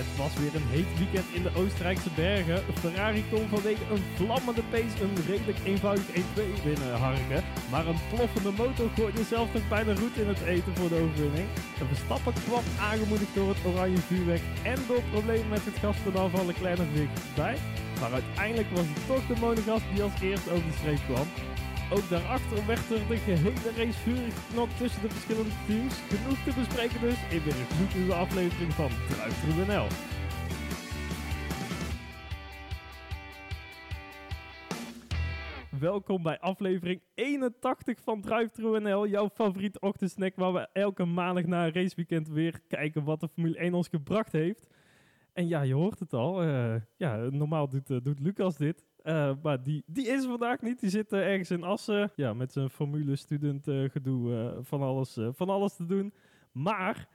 Het was weer een heet weekend in de Oostenrijkse bergen. Ferrari kon vanwege een vlammende pace een redelijk eenvoudig 1-2 binnenharken. Maar een ploffende motor gooide zelf nog bijna roet in het eten voor de overwinning. De Verstappen kwam aangemoedigd door het oranje vuurwerk en door problemen met het gaspedaal van Leclerc nog weer bij. Maar uiteindelijk was het toch de monogas die als eerste over de streep kwam. Ook daarachter werd er de gehele race vurig geknopt tussen de verschillende teams. Genoeg te bespreken dus in weer een gloednieuwe aflevering van Drive NL. Welkom bij aflevering 81 van Drive NL, jouw favoriete ochtendsnack waar we elke maandag na een raceweekend weer kijken wat de Formule 1 ons gebracht heeft. En ja, je hoort het al. eh, ja, normaal doet, eh, doet Lucas dit. Eh, maar die, die is er vandaag niet. Die zit ergens in Assen. Ja, met zijn formule-student eh, gedoe eh, van, alles, van alles te doen. Maar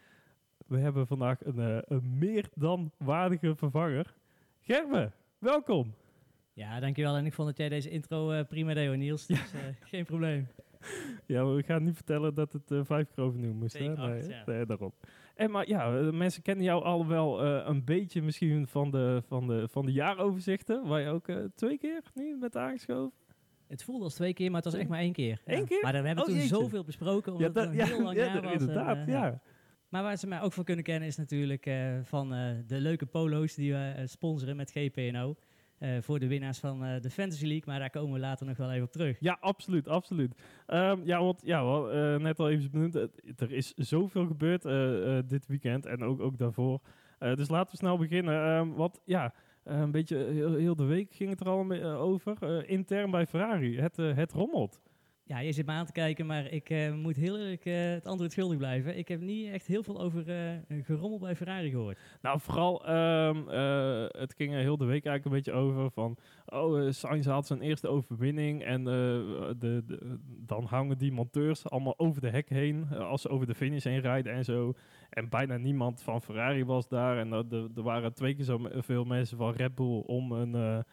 we hebben vandaag een, een meer dan waardige vervanger. Gerben, welkom. Ja, dankjewel. En ik vond dat jij deze intro prima deed, Niels. Dus geen probleem. Ja, we gaan niet vertellen dat het vijf keer overnieuw moest. Acht, Nee, ja. nee, daarom. En maar ja, eh, mensen kennen jou al wel eh, een beetje misschien van de, van, de, van de jaaroverzichten. Waar je ook eh, twee keer nu bent aangeschoven. Het voelde als twee keer, maar het was echt maar één keer. Ja. Één keer? Maar we hebben Oh, toen jeetje. zoveel besproken, omdat dat- het een heel lang ja, jaar was. inderdaad, eh, ja. Maar waar ze mij ook van kunnen kennen is natuurlijk eh, van eh, de leuke polo's die we eh, sponsoren met GPNO. Eh, voor de winnaars van eh, de Fantasy League, maar daar komen we later nog wel even op terug. Ja, absoluut, absoluut. Ehm, ja, want ja, wel, eh, net al even benoemd, er is zoveel gebeurd dit weekend en ook, ook daarvoor. Dus laten we snel beginnen. Ehm, want ja, een beetje heel, heel de week ging het er al over. Intern bij Ferrari, het, het rommelt. Ja, je zit me aan te kijken, maar ik eh, moet heel eerlijk eh, het antwoord schuldig blijven. Ik heb niet echt heel veel over een gerommel bij Ferrari gehoord. Nou, vooral, ehm, eh, het ging er heel de week eigenlijk een beetje over van... Oh, Sainz had zijn eerste overwinning en de, de- dan hangen die monteurs allemaal over de hek heen... als ze over de finish heen rijden en zo. En bijna niemand van Ferrari was daar. En er- waren twee keer zo me- veel mensen van Red Bull om een,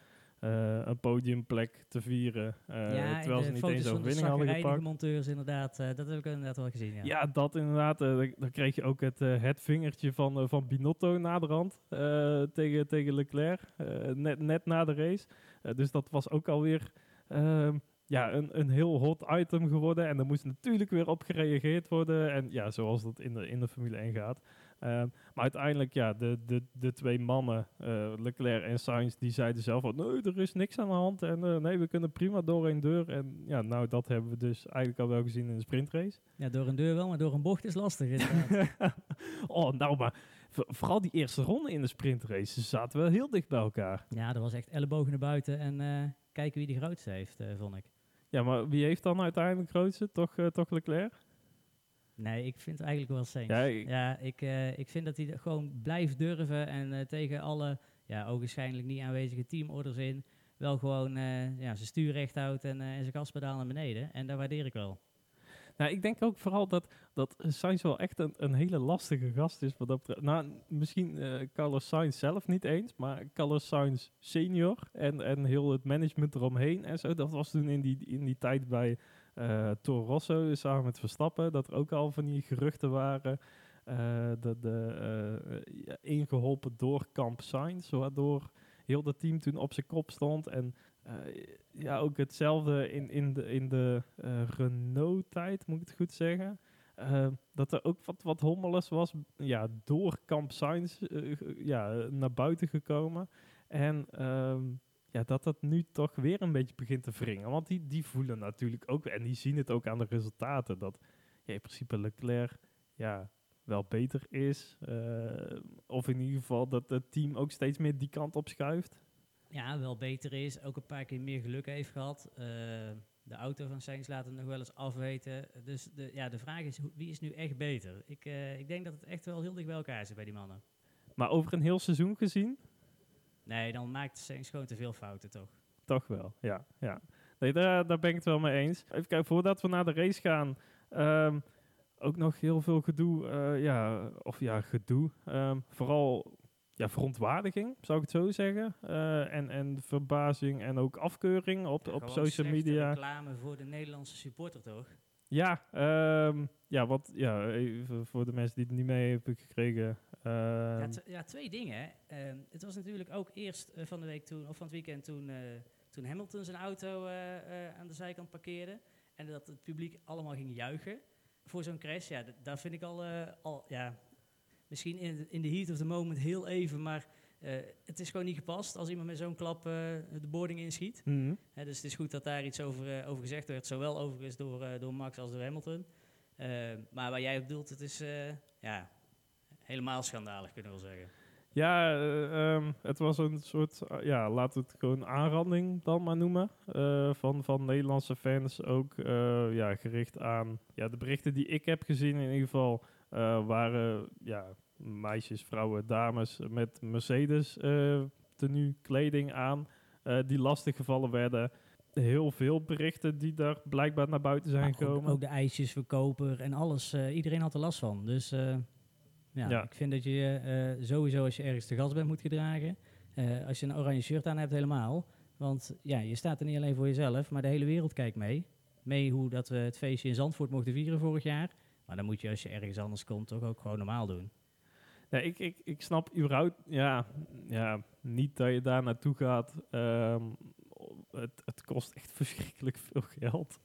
een podiumplek te vieren. eh, ja, terwijl ze niet eens overwinning hadden gepakt. monteurs inderdaad, eh, dat heb ik inderdaad wel gezien. Ja. Ja, dat inderdaad. eh, dan- kreeg je ook het, eh, het vingertje van, eh, van Binotto naderhand eh tegen, tegen Leclerc. eh, net, net na de race. Eh, dus dat was ook alweer ehm, ja, een, een heel hot item geworden. En er moest natuurlijk weer op gereageerd worden. En ja, zoals dat in de, in de Formule 1 gaat. Ehm, maar uiteindelijk, ja, de, de, de twee mannen, eh, Leclerc en Sainz, die zeiden zelf van... Nee, er is niks aan de hand. En eh, nee, we kunnen prima door één deur. En ja, nou, dat hebben we dus eigenlijk al wel gezien in de sprintrace. Ja, door een deur wel, maar door een bocht is lastig. oh, nou maar voor- vooral die eerste ronde in de sprintrace, ze zaten wel heel dicht bij elkaar. ja, dat was echt ellebogen naar buiten en eh, kijken wie de grootste heeft, vond ik. Ja, maar wie heeft dan uiteindelijk grootste? Toch, toch Leclerc? Nee, ik vind het eigenlijk wel Sainz. Ja, Ja, ik- ik, ik, vind dat hij gewoon blijft durven en eh, tegen alle, ja, ogenschijnlijk niet aanwezige teamorders in, wel gewoon eh, ja, zijn stuur recht houdt en, eh, en zijn gaspedaal naar beneden. En dat waardeer ik wel. Nou, ik denk ook vooral dat, dat Sainz wel echt een, een hele lastige gast is. Wat dat. Nou, misschien eh Carlos Sainz zelf niet eens, maar Carlos Sainz senior en, en heel het management eromheen en zo. Dat was toen in die, in die tijd bij eh Toro Rosso samen met Verstappen, dat er ook al van die geruchten waren. dat de, eh, ingeholpen door Kamp Sainz, waardoor heel dat team toen op zijn kop stond. En ja, ook hetzelfde in, in de, in de Renault-tijd, moet ik het goed zeggen. Dat er ook wat, wat hommeles was, ja, door Kamp Sainz eh, ja, naar buiten gekomen. En ehm, ja, dat dat nu toch weer een beetje begint te wringen. Want die, die voelen natuurlijk ook, en die zien het ook aan de resultaten, dat ja, in principe Leclerc ja, wel beter is. Eh, of in ieder geval dat het team ook steeds meer die kant op schuift. Ja, wel beter is, ook een paar keer meer geluk heeft gehad. Eh, de auto van Sainz laat hem nog wel eens afweten. Dus de, ja, de vraag is, wie is nu echt beter? Ik, eh, ik denk dat het echt wel heel dicht bij elkaar zit bij die mannen. Maar over een heel seizoen gezien, Nee, dan maakt Sainz gewoon te veel fouten, toch? Toch wel, ja. ja. Nee, daar, daar ben ik het wel mee eens. Even kijken, voordat we naar de race gaan... ehm, ook nog heel veel gedoe, eh, ja, of ja, gedoe. Ehm, vooral ja, verontwaardiging, zou ik het zo zeggen. Eh, en, en verbazing en ook afkeuring op, op Gewoon social media. reclame voor de Nederlandse supporter, toch? Ja, ehm, ja, wat, ja, even voor de mensen die het niet mee hebben gekregen. Ja, ehm, ja, twee dingen. Ehm, het was natuurlijk ook eerst eh, van de week toen, of van het weekend toen, eh, toen Hamilton zijn auto eh, aan de zijkant parkeerde. En dat het publiek allemaal ging juichen voor zo'n crash. Ja, daar vind ik al, al ja, misschien in, de- in de heat of the moment heel even, maar het is gewoon niet gepast als iemand met zo'n klap de boarding inschiet. Hè, dus het is goed dat daar iets over, over gezegd werd, zowel overigens door, door Max als door Hamilton. Eh, maar waar jij op bedoelt, het is eh, ja, helemaal schandalig, kunnen we wel zeggen. Ja, eh, ehm, het was een soort, ja, laten we het gewoon aanranding dan maar noemen. eh, van, van Nederlandse fans ook ja, gericht aan ja, de berichten die ik heb gezien in ieder geval. waren ja, meisjes, vrouwen, dames met Mercedes tenue kleding aan. die lastig gevallen werden. Heel veel berichten die daar blijkbaar naar buiten zijn Maar gekomen. ook de ijsjesverkoper en alles. eh, iedereen had er last van. Dus eh, ja, Ja. ik vind dat je eh, sowieso als je ergens te gast bent moet gedragen. Als je een oranje shirt aan hebt helemaal. Want ja, je staat er niet alleen voor jezelf, maar de hele wereld kijkt mee. Mee hoe dat we het feestje in Zandvoort mochten vieren vorig jaar. Maar dan moet je als je ergens anders komt toch ook gewoon normaal doen. Ja, ik, ik, ik snap überhaupt ja, ja, niet dat je daar naartoe gaat. Ehm, het, het kost echt verschrikkelijk veel geld.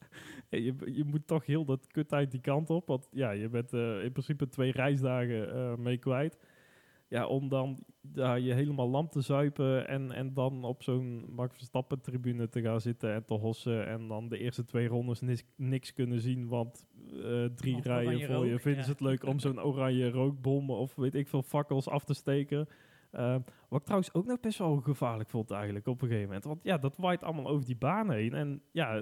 En je, je moet toch heel dat kut uit die kant op. Want ja, je bent eh, in principe twee reisdagen eh, mee kwijt. Ja, om dan daar je helemaal lam te zuipen en, en dan op zo'n Max Verstappen tribune te gaan zitten en te hossen. En dan de eerste twee rondes niks, niks kunnen zien, want eh, drie Of rijen voor je vinden ja. ze het leuk om zo'n oranje rookbom of weet ik veel fakkels af te steken. Eh, wat ik trouwens ook nog best wel gevaarlijk vond eigenlijk op een gegeven moment. Want ja, dat waait allemaal over die baan heen. En ja,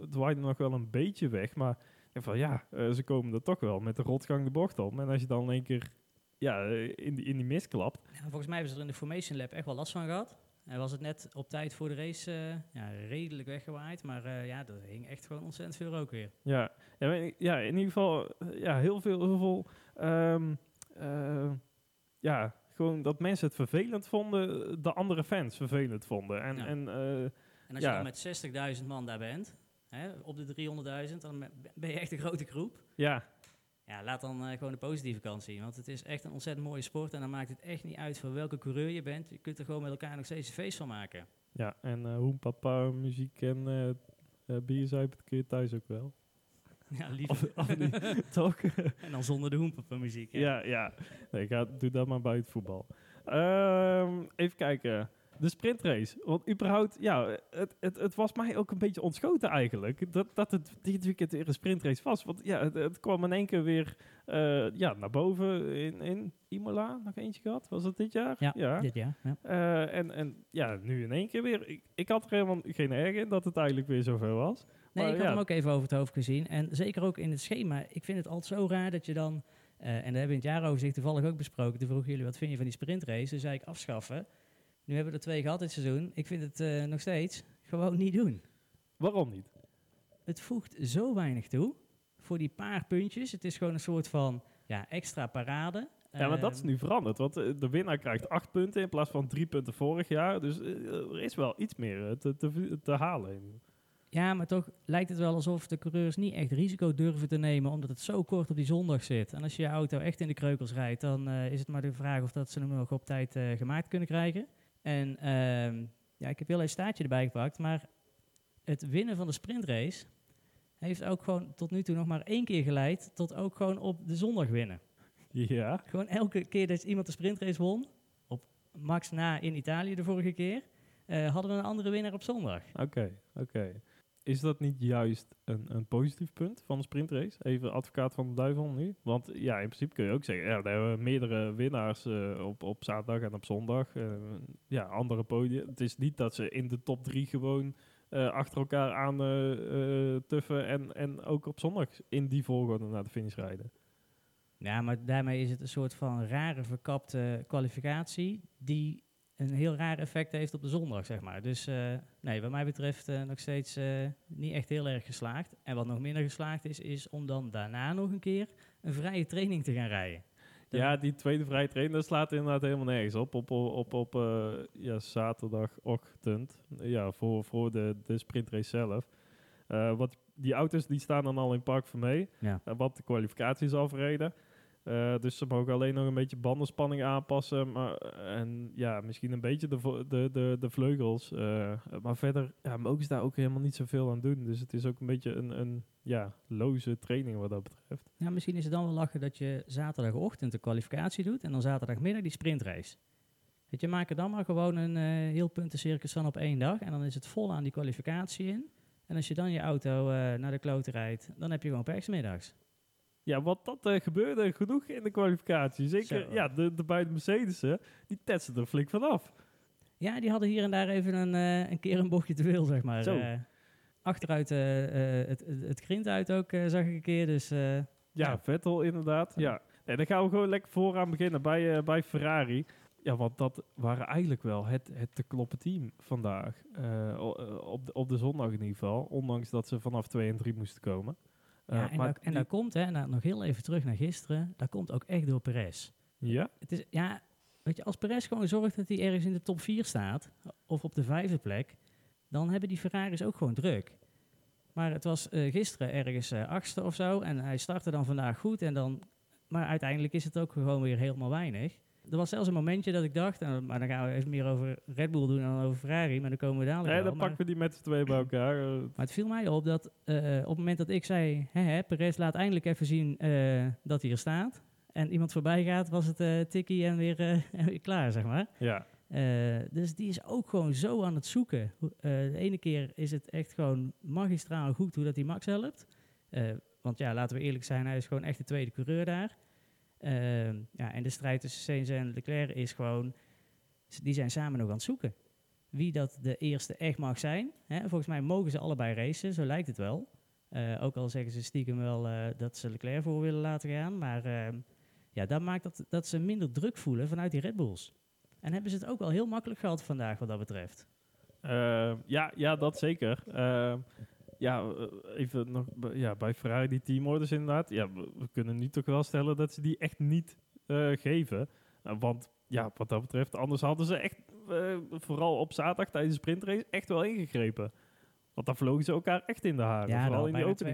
het, waait nog wel een beetje weg. Maar van ja, eh, ze komen er toch wel met de rotgang de bocht om. En als je dan in één keer ja, eh, in, die, in die mist klapt. Ja, volgens mij hebben ze er in de Formation Lab echt wel last van gehad. En was het net op tijd voor de race eh, ja, redelijk weggewaaid. Maar ja, er hing echt gewoon ontzettend veel rook weer. Ja, ja, in ieder geval ja, heel veel, heel veel ehm, eh, ja, gewoon dat mensen het vervelend vonden, de andere fans vervelend vonden. En, Ja. en eh, En als Ja. je dan met 60.000 man daar bent, hè, op de 300.000, dan ben- je echt een grote groep. ja, Ja, laat dan eh, gewoon de positieve kant zien. Want het is echt een ontzettend mooie sport. En dan maakt het echt niet uit voor welke coureur je bent. Je kunt er gewoon met elkaar nog steeds een feest van maken. Ja, en eh hoempapa, muziek en eh, bierzuipen kun je thuis ook wel. Ja, liever. of niet, toch? en dan zonder de hoempapa muziek. hè. ja, ja. Nee, ga, doe dat maar bij het voetbal. Ehm, even kijken. De sprintrace. Want überhaupt, ja, het, het, het was mij ook een beetje ontschoten eigenlijk. Dat, dat het dit weekend weer een sprintrace was. Want ja, het, het kwam in één keer weer eh, ja, naar boven in, in Imola. Nog eentje gehad. Was dat dit jaar? Ja, dit jaar. Ja. Eh, en, en ja, nu in één keer weer. Ik, ik had er helemaal geen erg in dat het eigenlijk weer zover was. Nee, ik had ja. hem ook even over het hoofd gezien. En zeker ook in het schema. Ik vind het altijd zo raar dat je dan... eh, en dat hebben we in het jaaroverzicht toevallig ook besproken. Toen vroegen jullie, wat vind je van die sprintrace? Toen zei ik, afschaffen. Nu hebben we er twee gehad dit seizoen. Ik vind het eh, nog steeds gewoon niet doen. Waarom niet? Het voegt zo weinig toe voor die paar puntjes. Het is gewoon een soort van ja, extra parade. Ja, maar dat is Ehm, nu veranderd. Want eh, de winnaar krijgt acht punten in plaats van drie punten vorig jaar. Dus er is wel iets meer te, te, te halen. Ja, maar toch lijkt het wel alsof de coureurs niet echt risico durven te nemen, omdat het zo kort op die zondag zit. En als je je auto echt in de kreukels rijdt, dan eh, is het maar de vraag of dat ze hem nog op tijd eh, gemaakt kunnen krijgen. En ehm, ja, ik heb heel een staartje erbij gepakt, maar het winnen van de sprintrace heeft ook gewoon tot nu toe nog maar één keer geleid tot ook gewoon op de zondag winnen. Ja. Gewoon elke keer dat iemand de sprintrace won, op max na in Italië de vorige keer, eh, hadden we een andere winnaar op zondag. Oké, oké. Is dat niet juist een, een positief punt van de sprintrace? Even advocaat van de duivel nu. Want ja, in principe kun je ook zeggen, ja, daar hebben meerdere winnaars eh, op, op zaterdag en op zondag. Eh, ja, andere podium. Het is niet dat ze in de top drie gewoon eh, achter elkaar aan tuffen en, en ook op zondag in die volgorde naar de finish rijden. Ja, maar daarmee is het een soort van rare verkapte kwalificatie die een heel raar effect heeft op de zondag, zeg maar. Dus eh, nee, wat mij betreft eh, nog steeds eh, niet echt heel erg geslaagd. En wat nog minder geslaagd is, is om dan daarna nog een keer een vrije training te gaan rijden. Dan- Ja, die tweede vrije training, dat slaat inderdaad helemaal nergens op. Op, op, op, op ja, zaterdagochtend, ja, voor, voor de, de sprintrace zelf. Wat, die auto's die staan dan al in Park Vermee, Ja. eh, wat de kwalificatie is Eh, dus ze mogen alleen nog een beetje bandenspanning aanpassen. Maar, en ja, misschien een beetje de, de, de, de vleugels. eh, maar verder ja, mogen ze daar ook helemaal niet zoveel aan doen. Dus het is ook een beetje een, een ja, loze training wat dat betreft. Ja, misschien is het dan wel lachen dat je zaterdagochtend de kwalificatie doet en dan zaterdagmiddag die sprintrace. Weet je, maak er dan maar gewoon een eh, heel puntencircus van op één dag en dan is het vol aan die kwalificatie in. En als je dan je auto naar de klote rijdt, dan heb je gewoon middags. Ja, wat dat eh, gebeurde genoeg in de kwalificatie. Zeker, Zo. ja, de, de beide Mercedes'en, die tetsen er flink vanaf. Ja, die hadden hier en daar even een, eh, een keer een bochtje te veel, zeg maar. Zo. Eh, achteruit het, het, het grind uit ook, zag ik een keer. Dus Ja, Ja. Vettel inderdaad. Ja. En dan gaan we gewoon lekker vooraan beginnen bij, bij Ferrari. Ja, want dat waren eigenlijk wel het, het te kloppen team vandaag. Op, de, op de zondag in ieder geval. Ondanks dat ze vanaf 2 en 3 moesten komen. Eh, ja, en, maar dat, en die- dat komt, hè, en dan nog heel even terug naar gisteren, dat komt ook echt door Perez. Ja? Het is, ja, weet je, als Perez gewoon zorgt dat hij ergens in de top 4 staat, of op de vijfde plek, dan hebben die Ferraris ook gewoon druk. Maar het was eh, gisteren ergens eh, achtste of zo, en hij startte dan vandaag goed, en dan, maar uiteindelijk is het ook gewoon weer helemaal weinig. Er was zelfs een momentje dat ik dacht, en, maar dan gaan we even meer over Red Bull doen dan over Ferrari, maar dan komen we dadelijk Nee, wel. dan maar, pakken we die met z'n tweeën bij elkaar. eh. maar het viel mij op dat eh, op het moment dat ik zei, hè, hè, Perez laat eindelijk even zien eh, dat hij er staat, en iemand voorbij gaat, was het eh tikkie en weer, en weer klaar, zeg maar. ja. Dus die is ook gewoon zo aan het zoeken. De ene keer is het echt gewoon magistraal goed hoe dat hij Max helpt. Want ja, laten we eerlijk zijn, hij is gewoon echt de tweede coureur daar. Eh, ja, en de strijd tussen Sainz en Leclerc is gewoon... Die zijn samen nog aan het zoeken. Wie dat de eerste echt mag zijn. Hè? Volgens mij mogen ze allebei racen, zo lijkt het wel. Eh, ook al zeggen ze stiekem wel eh, dat ze Leclerc voor willen laten gaan. Maar eh, ja, dat maakt dat, dat ze minder druk voelen vanuit die Red Bulls. En hebben ze het ook wel heel makkelijk gehad vandaag wat dat betreft. Eh, ja, ja, dat zeker. Eh, ja, eh, even nog bij- ja, bij Ferrari die teamorders inderdaad. Ja, we, we kunnen nu toch wel stellen dat ze die echt niet eh, geven. Eh, want ja, wat dat betreft, anders hadden ze echt, eh, vooral op zaterdag tijdens de sprintrace, echt wel ingegrepen. Want dan vlogen ze elkaar echt in de haren. ja, vooral in die auto's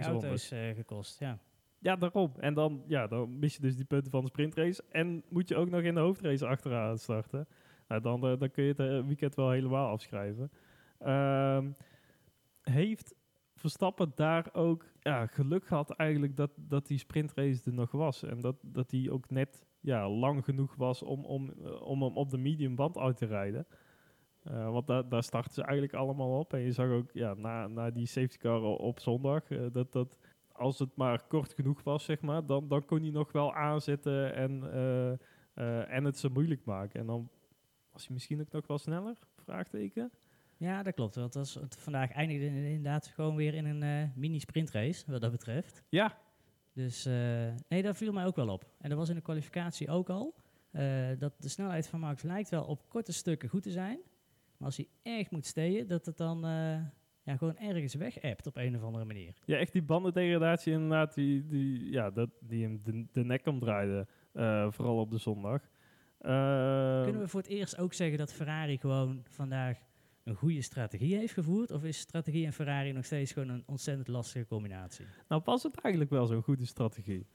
gekost. Ja. Ja, daarom. En dan, ja, dan mis je dus die punten van de sprintrace. En moet je ook nog in de hoofdrace achteraan starten. Nou, dan, dan kun je het weekend wel helemaal afschrijven. Ehm, heeft Verstappen daar ook ja, geluk gehad eigenlijk dat, dat die sprintrace er nog was. En dat, dat die ook net ja, lang genoeg was om, om, eh, om hem op de medium band uit te rijden. Eh, want daar, daar startten ze eigenlijk allemaal op. En je zag ook ja, na, na die safety car op zondag eh, dat, dat als het maar kort genoeg was, zeg maar, dan, dan kon hij nog wel aanzetten en, en het zo moeilijk maken. En dan was hij misschien ook nog wel sneller? Vraagteken. Ja, dat klopt. Want dat was, het vandaag eindigde in- inderdaad gewoon weer in een eh, mini-sprintrace, wat dat betreft. Ja, Dus eh, nee, dat viel mij ook wel op. En dat was in de kwalificatie ook al. eh, dat de snelheid van Max lijkt wel op korte stukken goed te zijn. Maar als hij echt moet steden, dat het dan ja, gewoon ergens weg appt op een of andere manier. ja, echt die bandendegradatie inderdaad, die, die, ja, dat, die hem de, de nek omdraaide. vooral op de zondag. Kunnen we voor het eerst ook zeggen dat Ferrari gewoon vandaag een goede strategie heeft gevoerd? Of is strategie en Ferrari nog steeds gewoon een ontzettend lastige combinatie? Nou was het eigenlijk wel zo'n goede strategie.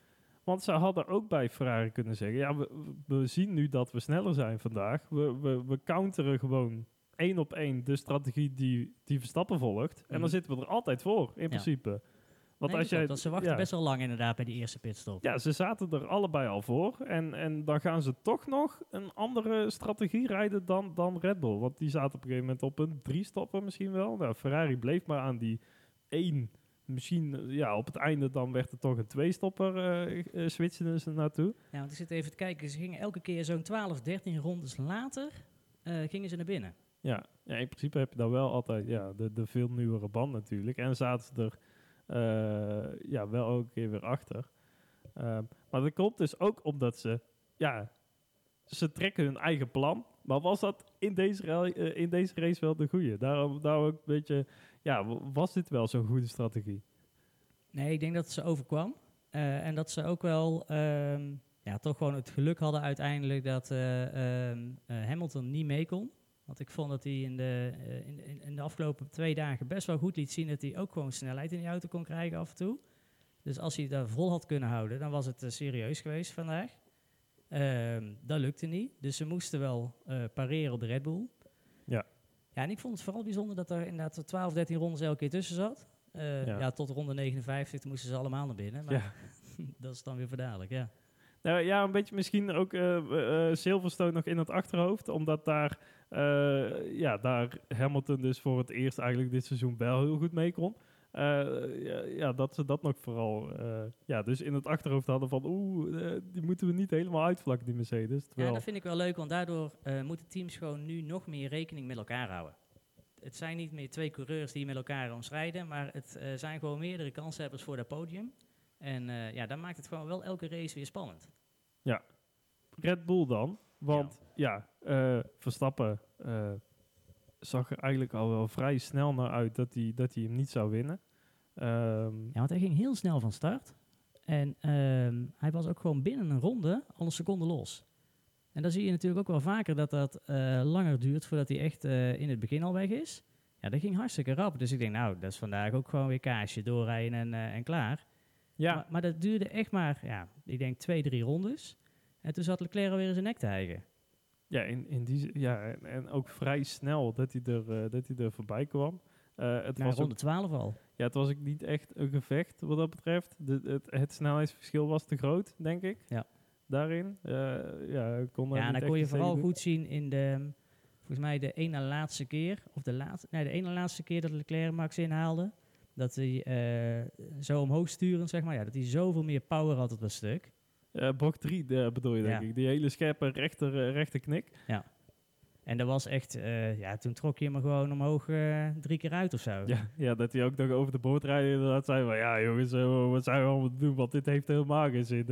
Want ze hadden ook bij Ferrari kunnen zeggen... ja, we, we zien nu dat we sneller zijn vandaag. We, we, we counteren gewoon één op één de strategie die, die Verstappen volgt. En Mhm. dan zitten we er altijd voor, in principe. Want Nee, als jij, ze wachten ja. best wel lang inderdaad bij die eerste pitstop. Ja, ze zaten er allebei al voor. En, en dan gaan ze toch nog een andere strategie rijden dan, dan Red Bull. Want die zaten op een gegeven moment op een drie stoppen misschien wel. Nou, Ferrari bleef maar aan die één. Misschien ja, op het einde dan werd het toch een twee-stopper. eh eh, switchen ze naartoe. Ja, want ik zit even te kijken. Ze gingen elke keer zo'n 12, 13 rondes later eh, gingen ze naar binnen. Ja. ja, in principe heb je dan wel altijd ja, de, de veel nieuwere band natuurlijk. En zaten ze er ja, wel ook een keer weer achter. Ehm, maar dat komt dus ook omdat ze, ja, ze trekken hun eigen plan. Maar was dat in deze, eh, in deze race wel de goede? Daarom, daarom ook een beetje, ja, was dit wel zo'n goede strategie? Nee, ik denk dat ze overkwam. Eh, en dat ze ook wel ehm, ja, toch gewoon het geluk hadden uiteindelijk dat eh, ehm, eh, Hamilton niet mee kon. Want ik vond dat hij in de, eh, in, in, de afgelopen twee dagen best wel goed liet zien dat hij ook gewoon snelheid in die auto kon krijgen af en toe. Dus als hij daar vol had kunnen houden, dan was het eh, serieus geweest vandaag. Ehm, dat lukte niet. Dus ze moesten wel eh, pareren op de Red Bull. Ja. Ja, en ik vond het vooral bijzonder dat er inderdaad 12, 13 rondes elke keer tussen zat. Ja. ja. tot ronde 59 toen moesten ze allemaal naar binnen. Maar Ja. dat is dan weer voor dadelijk, ja. Nou ja, een beetje misschien ook Silverstone nog in het achterhoofd. Omdat daar, eh, ja, daar Hamilton dus voor het eerst eigenlijk dit seizoen wel heel goed mee kon. Eh, ja, ja, dat ze dat nog vooral eh, ja, dus in het achterhoofd hadden van oeh, eh, die moeten we niet helemaal uitvlakken, die Mercedes. Ja, dat vind ik wel leuk, want daardoor moeten teams gewoon nu nog meer rekening met elkaar houden. Het zijn niet meer twee coureurs die met elkaar omstrijden, maar het zijn gewoon meerdere kanshebbers voor dat podium. En ja, dat maakt het gewoon wel elke race weer spannend. Red Bull dan, want ja, eh, Verstappen eh, zag er eigenlijk al wel vrij snel naar uit dat hij dat hij hem niet zou winnen. Ehm, Ja, want hij ging heel snel van start. En ehm, hij was ook gewoon binnen een ronde al een seconde los. En dan zie je natuurlijk ook wel vaker dat dat eh, langer duurt voordat hij echt in het begin al weg is. Ja, dat ging hartstikke rap. Dus ik denk, nou, dat is vandaag ook gewoon weer kaasje doorrijden en, en klaar. ja, Maar, maar dat duurde echt maar, ja, ik denk twee, drie rondes. En toen zat Leclerc alweer in zijn nek te hijgen. Ja, in, in die, ja en, en ook vrij snel dat hij er, eh, dat hij er voorbij kwam. Eh, het, was ook, ronde 12 al. ja, het was ook niet echt een gevecht wat dat betreft. De, het, het snelheidsverschil was te groot, denk ik. Ja. Daarin. Eh, ja, kon Ja, niet dan kon je vooral doen. goed zien in de, volgens mij de ene laatste keer, of de laatste, nee, de ene laatste keer dat Leclerc Max inhaalde, dat hij zo omhoog sturend, zeg maar, ja, dat hij zoveel meer power had op dat stuk. Eh, bocht 3 bedoel je, denk Ja. ik. Die hele scherpe rechter, eh, rechter knik. En dat was echt, eh, ja, toen trok je hem gewoon omhoog eh, drie keer uit of zo. Ja, ja, dat hij ook nog over de boord rijden inderdaad zei van... Ja, jongens, wat zijn we allemaal te doen? Want dit heeft helemaal geen zin.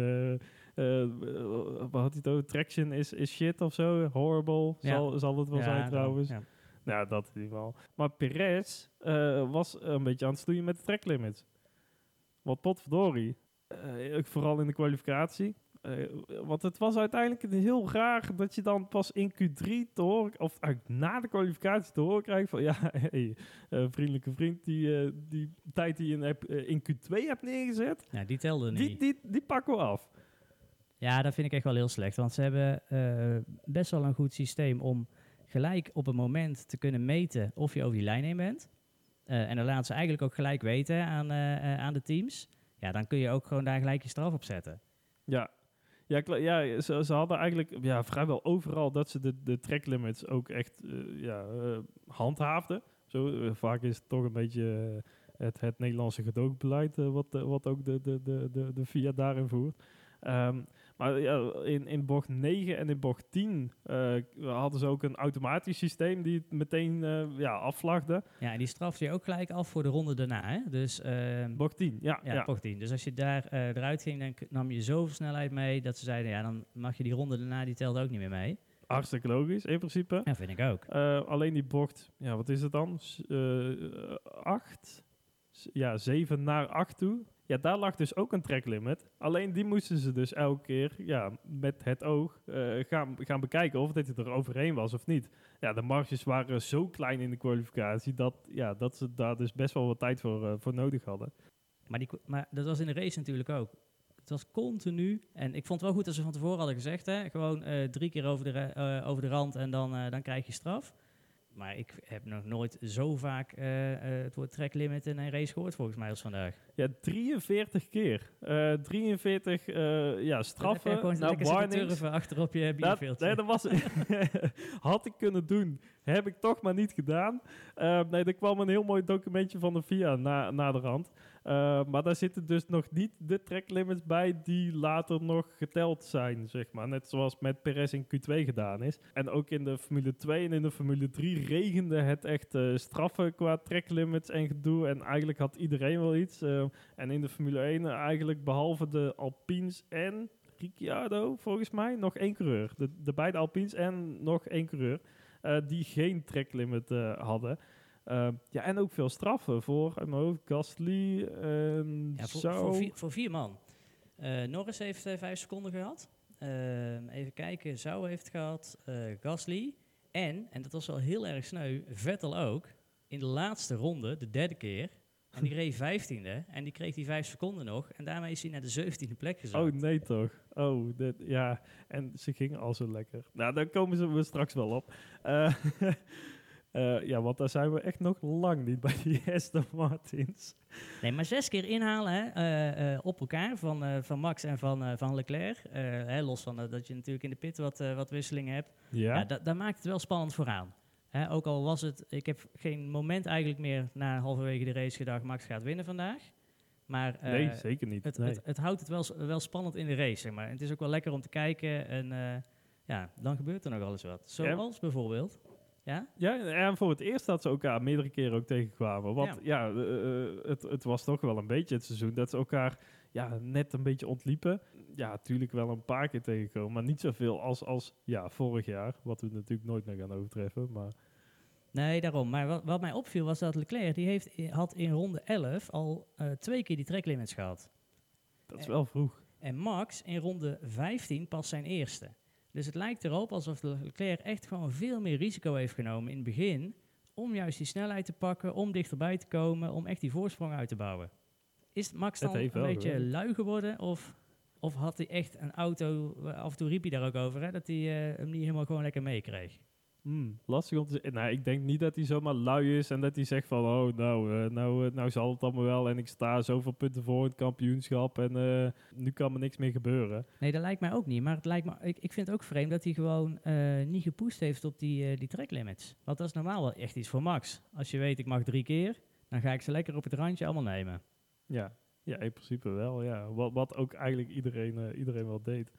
Wat had hij het? Traction is, is shit of zo? Horrible, Ja. zal, zal het wel Ja, zijn dan- trouwens. ja. Nou, dat in ieder geval. Maar Perez was een beetje aan het stoeien met de tracklimits. Want potverdorie, vooral in de kwalificatie. Eh, want het was uiteindelijk heel raar dat je dan pas in Q3 te horen, of eigenlijk na de kwalificatie te horen krijgt van ja, hey, eh, vriendelijke vriend, die, eh, die tijd die je in, heb- eh, in Q2 hebt neergezet, Ja, die telde niet. die, die, die pakken we af. Ja, dat vind ik echt wel heel slecht. Want ze hebben eh, best wel een goed systeem om gelijk op een moment te kunnen meten of je over die lijn heen bent. Eh, en dan laten ze eigenlijk ook gelijk weten aan, eh, eh, aan de teams. Ja, dan kun je ook gewoon daar gelijk je straf op zetten. Ja, ja, ja ze, ze hadden eigenlijk ja, vrijwel overal dat ze de, de tracklimits ook echt eh, ja, eh, handhaafden. Zo, eh, vaak is het toch een beetje het, het Nederlandse gedoogbeleid wat, wat ook de, de, de, de, de VIA daarin voert. Ehm, maar ja, in, in bocht 9 en in bocht 10 eh, hadden ze ook een automatisch systeem die het meteen eh, ja, afvlagde. Ja, en die straf je ook gelijk af voor de ronde daarna. Hè? Dus, ehm, Bocht 10, ja. ja, ja. bocht 10. Dus als je daar eh, eruit ging, dan nam je zoveel snelheid mee dat ze zeiden, ja, dan mag je die ronde daarna, die telt ook niet meer mee. Hartstikke logisch in principe. Ja, vind ik ook. Alleen die bocht, ja, wat is het dan? S- eh, acht? S- ja, zeven naar acht toe. Ja, daar lag dus ook een tracklimit. Alleen die moesten ze dus elke keer ja, met het oog eh, gaan, gaan bekijken of hij er overheen was of niet. Ja, de marges waren zo klein in de kwalificatie dat, ja, dat ze daar dus best wel wat tijd voor, eh, voor nodig hadden. Maar, die, maar dat was in de race natuurlijk ook. Het was continu. En ik vond het wel goed dat ze van tevoren hadden gezegd: hè, gewoon eh, drie keer over de, over de rand en dan, dan krijg je straf. Maar ik heb nog nooit zo vaak eh, eh, het woord track limit in een race gehoord, volgens mij, als vandaag. Ja, 43 keer. Eh 43 eh, ja, Dan heb je straffen. gewoon nou, turven achterop je nee, dat was, had ik kunnen doen. Heb ik toch maar niet gedaan. Nee, er kwam een heel mooi documentje van de VIA na, na de rand. Eh, maar daar zitten dus nog niet de tracklimits bij die later nog geteld zijn, zeg maar. Net zoals met Perez in Q2 gedaan is. En ook in de Formule 2 en in de Formule 3 regende het echt eh, straffen qua tracklimits en gedoe. En eigenlijk had iedereen wel iets. Eh, en in de Formule 1 eigenlijk behalve de Alpines en Ricciardo, volgens mij, nog één coureur. De, de beide Alpines en nog één coureur. die geen tracklimit hadden. Eh, ja, en ook veel straffen voor, uit mijn hoofd, Gasly en Ja, voor, zo. voor, vier, voor vier man. Eh, Norris heeft eh, vijf seconden gehad. Ehm, even kijken, Zou heeft gehad. eh, Gasly. En, en dat was wel heel erg sneu, Vettel ook, in de laatste ronde, de derde keer, en die reed vijftiende, en die kreeg die vijf seconden nog, en daarmee is hij naar de zeventiende plek gezakt. Oh nee toch? Oh, dit, ja. En ze gingen al zo lekker. Nou, daar komen ze we straks wel op. Eh, eh, ja, want daar zijn we echt nog lang niet bij die Aston Martins. Nee, maar zes keer inhalen hè, eh, eh, op elkaar van, van Max en van, van Leclerc. Hè, los van dat je natuurlijk in de pit wat, wat wisselingen hebt. Ja, Ja? da- daar maakt het wel spannend vooraan. Hè, ook al was het, ik heb geen moment eigenlijk meer na halverwege de race gedacht, Max gaat winnen vandaag. Maar nee, zeker niet. het, nee. het, het houdt het wel, wel spannend in de race, zeg maar. En het is ook wel lekker om te kijken en ja, dan gebeurt er nog alles wat. Zoals bijvoorbeeld, ja? Ja, en voor het eerst dat ze elkaar meerdere keren ook tegenkwamen. Want ja, eh, eh, het, het was toch wel een beetje het seizoen dat ze elkaar ja, net een beetje ontliepen. Ja, natuurlijk wel een paar keer tegenkomen, maar niet zoveel als, als ja, vorig jaar. Wat we natuurlijk nooit meer gaan overtreffen. Maar Nee, daarom. Maar wat, wat mij opviel was dat Leclerc, die heeft, had in ronde 11 al eh, twee keer die tracklimits gehad. dat is wel vroeg. En Max in ronde 15 pas zijn eerste. Dus het lijkt erop alsof Leclerc echt gewoon veel meer risico heeft genomen in het begin. Om juist die snelheid te pakken, om dichterbij te komen, om echt die voorsprong uit te bouwen. Is Max dan een beetje lui geworden? Of, of had hij echt een auto, af en toe riep hij daar ook over, hè, dat hij eh, hem niet helemaal gewoon lekker meekreeg? Hmm, lastig om te zeggen. Nou, ik denk niet dat hij zomaar lui is en dat hij zegt van, oh, nou, eh, nou, eh, nou zal het allemaal wel en ik sta zoveel punten voor in het kampioenschap en eh, nu kan me niks meer gebeuren. Nee, dat lijkt mij ook niet. Maar het lijkt me, ik, ik vind het ook vreemd dat hij gewoon niet gepusht heeft op die, die tracklimits. Want dat is normaal wel echt iets voor Max. Als je weet, ik mag drie keer, dan ga ik ze lekker op het randje allemaal nemen. Ja, ja in principe wel, ja. Wat, wat ook eigenlijk iedereen, iedereen wel deed.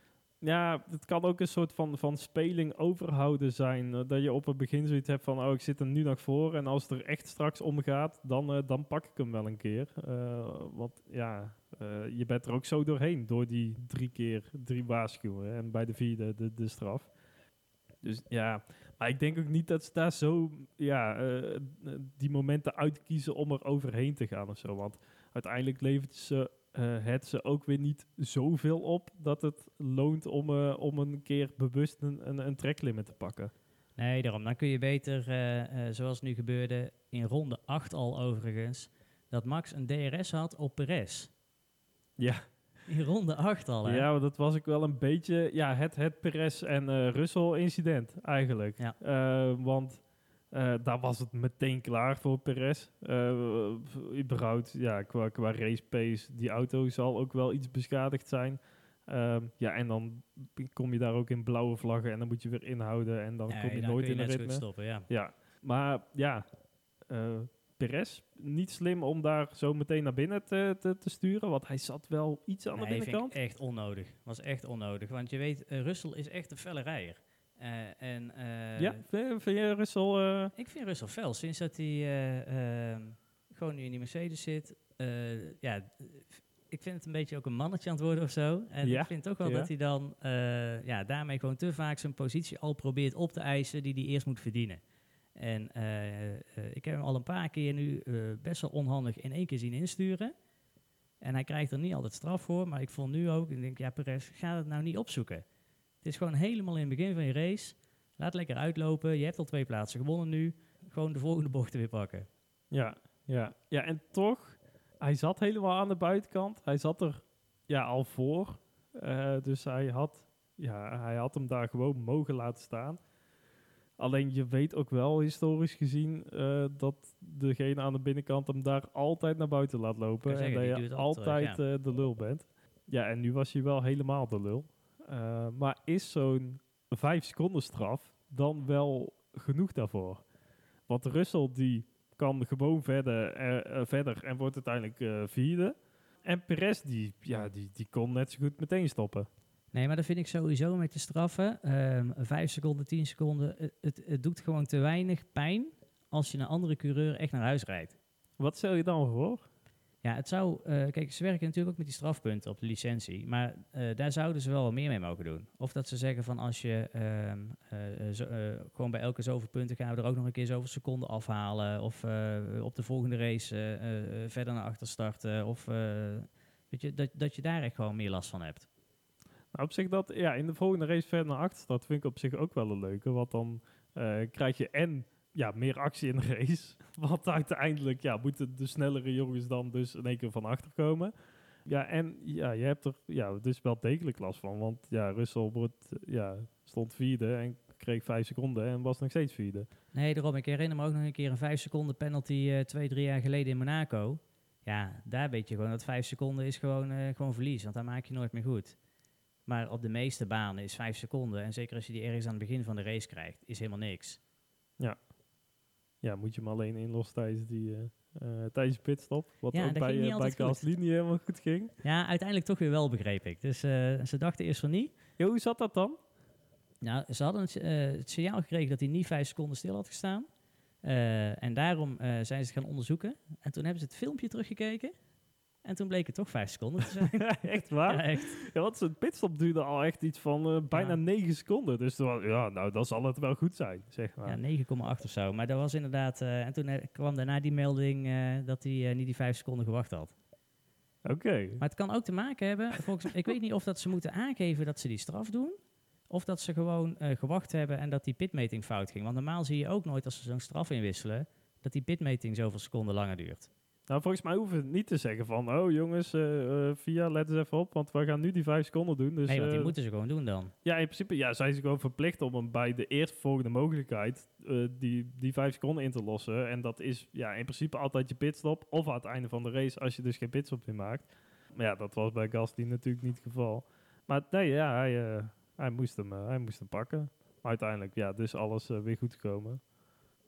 Ja, het kan ook een soort van, van speling overhouden zijn. eh, dat je op het begin zoiets hebt van, oh, ik zit er nu nog voor. En als het er echt straks om gaat, dan, eh, dan pak ik hem wel een keer. Eh, want ja, je bent er ook zo doorheen door die drie keer drie waarschuwen. En bij de vierde de, de straf. Dus ja, maar ik denk ook niet dat ze daar zo ja, die momenten uitkiezen om er overheen te gaan of zo. Want uiteindelijk levert ze het ze ook weer niet zoveel op dat het loont om, eh, om een keer bewust een, een, een tracklimit te pakken. Nee, daarom. Dan kun je beter, eh, eh, zoals nu gebeurde in ronde 8 al overigens, dat Max een DRS had op Perez. Ja, In ronde 8 al, hè? ja dat was ook wel een beetje ja, het, het Perez en eh Russell incident eigenlijk. Ja. Eh, want eh, daar was het meteen klaar voor Perez. Eh, überhaupt, ja, qua, qua race pace, die auto zal ook wel iets beschadigd zijn. Ehm, ja, en dan kom je daar ook in blauwe vlaggen en dan moet je weer inhouden en dan kom je dan nooit je in goed ritme. stoppen, ja. Ja, maar ja, eh Perez, niet slim om daar zo meteen naar binnen te, te, te sturen, want hij zat wel iets aan de Nee, binnenkant. ik echt onnodig. Was echt onnodig. Want je weet, Russell is echt een felle rijder. Eh, en, eh, ja, vind, je Russell... eh, Ik vind Russell fel. Sinds dat hij eh, ehm, gewoon nu in die Mercedes zit. ja, ik vind het een beetje ook een mannetje aan het worden of zo. En Ja, ik vind toch wel ja. dat hij dan ja, daarmee gewoon te vaak zijn positie al probeert op te eisen die hij eerst moet verdienen. En ik heb hem al een paar keer nu best wel onhandig in één keer zien insturen. En hij krijgt er niet altijd straf voor. Maar ik vond nu ook, ik denk, ja Perez, ga het nou niet opzoeken. Het is gewoon helemaal in het begin van je race. Laat lekker uitlopen. Je hebt al twee plaatsen gewonnen nu. Gewoon de volgende bochten weer pakken. Ja, ja. ja, en toch, hij zat helemaal aan de buitenkant. Hij zat er ja, al voor. Eh, dus hij had, ja, hij had hem daar gewoon mogen laten staan. Alleen je weet ook wel, historisch gezien, eh, dat degene aan de binnenkant hem daar altijd naar buiten laat lopen. En zeggen, dat je altijd eh, de lul bent. Ja, en nu was hij wel helemaal de lul. Eh, maar is zo'n 5 seconden straf dan wel genoeg daarvoor? Want Russell die kan gewoon verder, eh, eh, verder en wordt uiteindelijk vierde. En Perez die, ja, die, die kon net zo goed meteen stoppen. Nee, maar dat vind ik sowieso met de straffen. Ehm vijf seconden, tien seconden. Het, het, het doet gewoon te weinig pijn als je een andere coureur echt naar huis rijdt. Wat stel je dan voor? Ja, het zou... eh, kijk, ze werken natuurlijk ook met die strafpunten op de licentie. Maar eh, daar zouden ze wel meer mee mogen doen. Of dat ze zeggen van als je ehm, eh, gewoon bij elke zoveel punten gaan we er ook nog een keer zoveel seconden afhalen. Of op de volgende race verder naar achter starten. Of weet je, dat, dat je daar echt gewoon meer last van hebt. Nou, op zich dat, ja, in de volgende race verder naar achter, dat vind ik op zich ook wel een leuke. Want dan krijg je en ja, meer actie in de race. Want uiteindelijk ja, moeten de snellere jongens dan dus in één keer van achter komen. Ja, en ja, je hebt er ja, dus wel degelijk last van. Want ja, Russell wordt, ja, stond vierde en kreeg vijf seconden en was nog steeds vierde. Nee, daarom. Ik herinner me ook nog een keer een vijf seconden penalty eh, twee, drie jaar geleden in Monaco. Ja, daar weet je gewoon dat vijf seconden is gewoon, eh, gewoon verlies. Want daar maak je nooit meer goed. Maar op de meeste banen is vijf seconden. En zeker als je die ergens aan het begin van de race krijgt, is helemaal niks. Ja, moet je hem alleen inlossen tijdens die... eh, tijdens pitstop, wat Ja, ook bij, eh, bij. Gasly niet helemaal goed ging. Ja, uiteindelijk toch weer wel, begreep ik. Dus ze dachten eerst van niet. Ja, hoe zat dat dan? Nou, ze hadden het, signaal gekregen dat hij niet vijf seconden stil had gestaan. En daarom zijn ze het gaan onderzoeken. En toen hebben ze het filmpje teruggekeken. En toen bleek het toch vijf seconden te zijn. echt waar? ja, echt. Ja, want zijn pitstop duurde al echt iets van eh, bijna Ja. 9 seconden. Dus toen ja, nou, dan zal het wel goed zijn, zeg maar. Ja, 9,8 of zo. Maar dat was inderdaad... eh, en toen eh, kwam daarna die melding dat hij niet die vijf seconden gewacht had. Oké. Maar het kan ook te maken hebben... Volgens, ik weet niet of dat ze moeten aangeven dat ze die straf doen... Of dat ze gewoon gewacht hebben en dat die pitmeting fout ging. Want normaal zie je ook nooit als ze zo'n straf inwisselen... dat die pitmeting zoveel seconden langer duurt. Nou, volgens mij hoeven we het niet te zeggen van... Oh jongens, eh eh, Via, let eens even op. Want we gaan nu die 5 seconden doen. Dus, nee, want die eh, moeten ze gewoon doen dan. Ja, in principe ja, zijn ze gewoon verplicht om hem bij de eerstvolgende mogelijkheid... die, die 5 seconden in te lossen. En dat is ja, in principe altijd je pitstop. Of aan het einde van de race als je dus geen pitstop meer maakt. Maar ja, dat was bij Gasly natuurlijk niet het geval. Maar nee, ja, hij, hij, moest, hem, hij moest hem pakken. Maar uiteindelijk, ja, dus alles weer goed gekomen.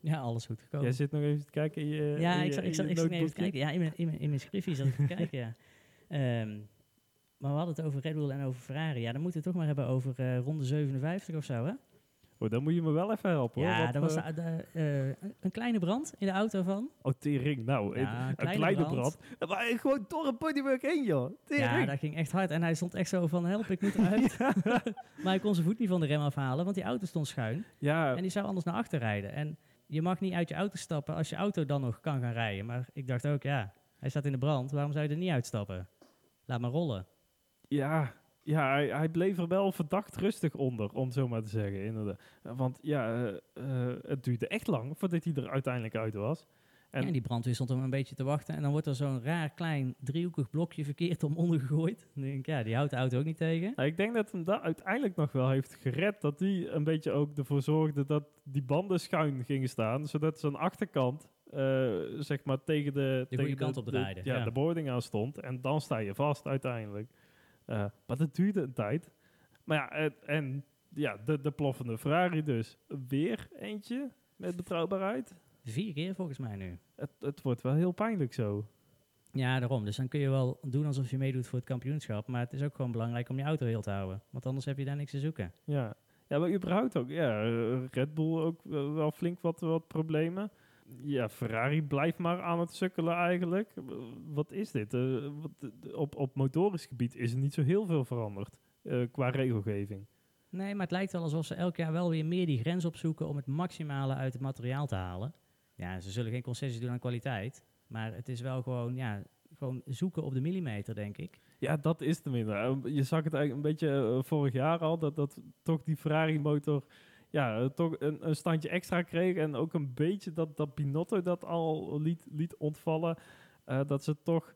Ja, alles goed gekomen. Jij zit nog even te kijken in je ja, in ik zat, ik zat, ik zat even te kijken. Ja, in mijn, in mijn, in mijn schriftje zat ik te kijken, ja. Ehm, maar we hadden het over Red Bull en over Ferrari. Ja, dan moeten we het toch maar hebben over eh, ronde 57 of zo, hè? Oh, dan moet je me wel even helpen hoor. ja, Wat, dat was eh, de- eh, een- kleine brand in de auto van. Oh, tering. Nou, Ja, een, een kleine kleine brand. brand. Maar gewoon door een bodywork heen, joh. Tering. Ja, dat ging echt hard. En hij stond echt zo van, help, ik moet eruit. maar hij kon zijn voet niet van de rem afhalen, want die auto stond schuin. ja, En die zou anders naar achter rijden. En je mag niet uit je auto stappen als je auto dan nog kan gaan rijden. Maar ik dacht ook, ja, hij staat in de brand. Waarom zou je er niet uitstappen? Laat maar rollen. ja, ja hij, hij bleef er wel verdacht rustig onder, om zo maar te zeggen. Inderdaad. Want ja, eh, eh, het duurde echt lang voordat hij er uiteindelijk uit was. En, En die brandweer stond hem een beetje te wachten. En dan wordt er zo'n raar klein driehoekig blokje verkeerd om ondergegooid. Dan denk ik, ja, die houdt de auto ook niet tegen. nou, ik denk dat hem dat uiteindelijk nog wel heeft gered. Dat hij een beetje ook ervoor zorgde dat die banden schuin gingen staan. Zodat zijn achterkant, eh, zeg maar, tegen de... tegen goede kant op draaide, ja, ja. de boarding aan stond. En dan sta je vast uiteindelijk. Eh, maar dat duurde een tijd. Maar ja, en, en ja, de, de ploffende Ferrari dus. Weer eentje met betrouwbaarheid. Vier keer volgens mij nu. Het, het wordt wel heel pijnlijk zo. Ja, daarom. Dus dan kun je wel doen alsof je meedoet voor het kampioenschap. Maar het is ook gewoon belangrijk om je auto heel te houden. Want anders heb je daar niks te zoeken. Ja, ja maar überhaupt ook. Ja, Red Bull ook wel flink wat, wat problemen. Ja, Ferrari blijft maar aan het sukkelen eigenlijk. Wat is dit? Eh, wat, op, op motorisch gebied is er niet zo heel veel veranderd eh, qua regelgeving. Nee, maar het lijkt wel alsof ze elk jaar wel weer meer die grens opzoeken om het maximale uit het materiaal te halen. Ja, ze zullen geen concessies doen aan kwaliteit. Maar het is wel gewoon, ja, gewoon zoeken op de millimeter, denk ik. Ja, dat is tenminste. Eh, Je zag het eigenlijk een beetje eh, vorig jaar al, dat, dat toch die Ferrari-motor ja, eh, toch een, een standje extra kreeg. En ook een beetje dat, dat Binotto dat al liet, liet ontvallen. eh, dat ze toch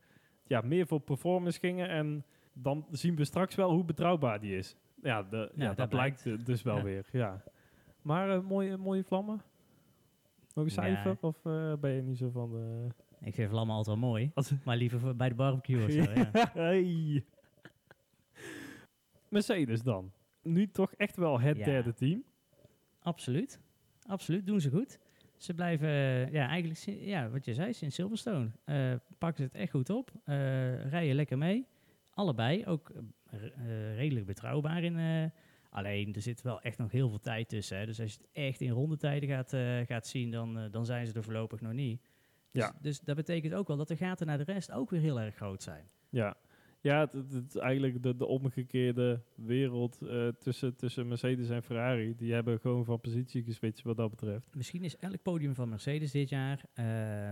ja, meer voor performance gingen. En dan zien we straks wel hoe betrouwbaar die is. Ja, de, ja, dat dat blijkt dus wel Ja. weer. Ja. Maar mooie, mooie vlammen. Nog een cijfer? Of eh, ben je niet zo van de... Ik vind vlammen altijd wel mooi. Maar liever bij de barbecue of zo, ja. hey. Mercedes dan. Nu toch echt wel het Ja. derde team. Absoluut. Absoluut, doen ze goed. Ze blijven, eh, ja, eigenlijk, ja, wat je zei, sinds Silverstone. eh, pakken ze het echt goed op. eh, rijden lekker mee. Allebei, ook redelijk betrouwbaar in. Alleen, er zit wel echt nog heel veel tijd tussen. Hè. Dus als je het echt in rondetijden gaat, eh, gaat zien, dan, eh, dan zijn ze er voorlopig nog niet. Dus, Ja. dus dat betekent ook wel dat de gaten naar de rest ook weer heel erg groot zijn. Ja, ja het, het- het is eigenlijk de, de omgekeerde wereld eh, tussen, tussen Mercedes en Ferrari. Die hebben gewoon van positie geswitcht wat dat betreft. Misschien is elk podium van Mercedes dit jaar,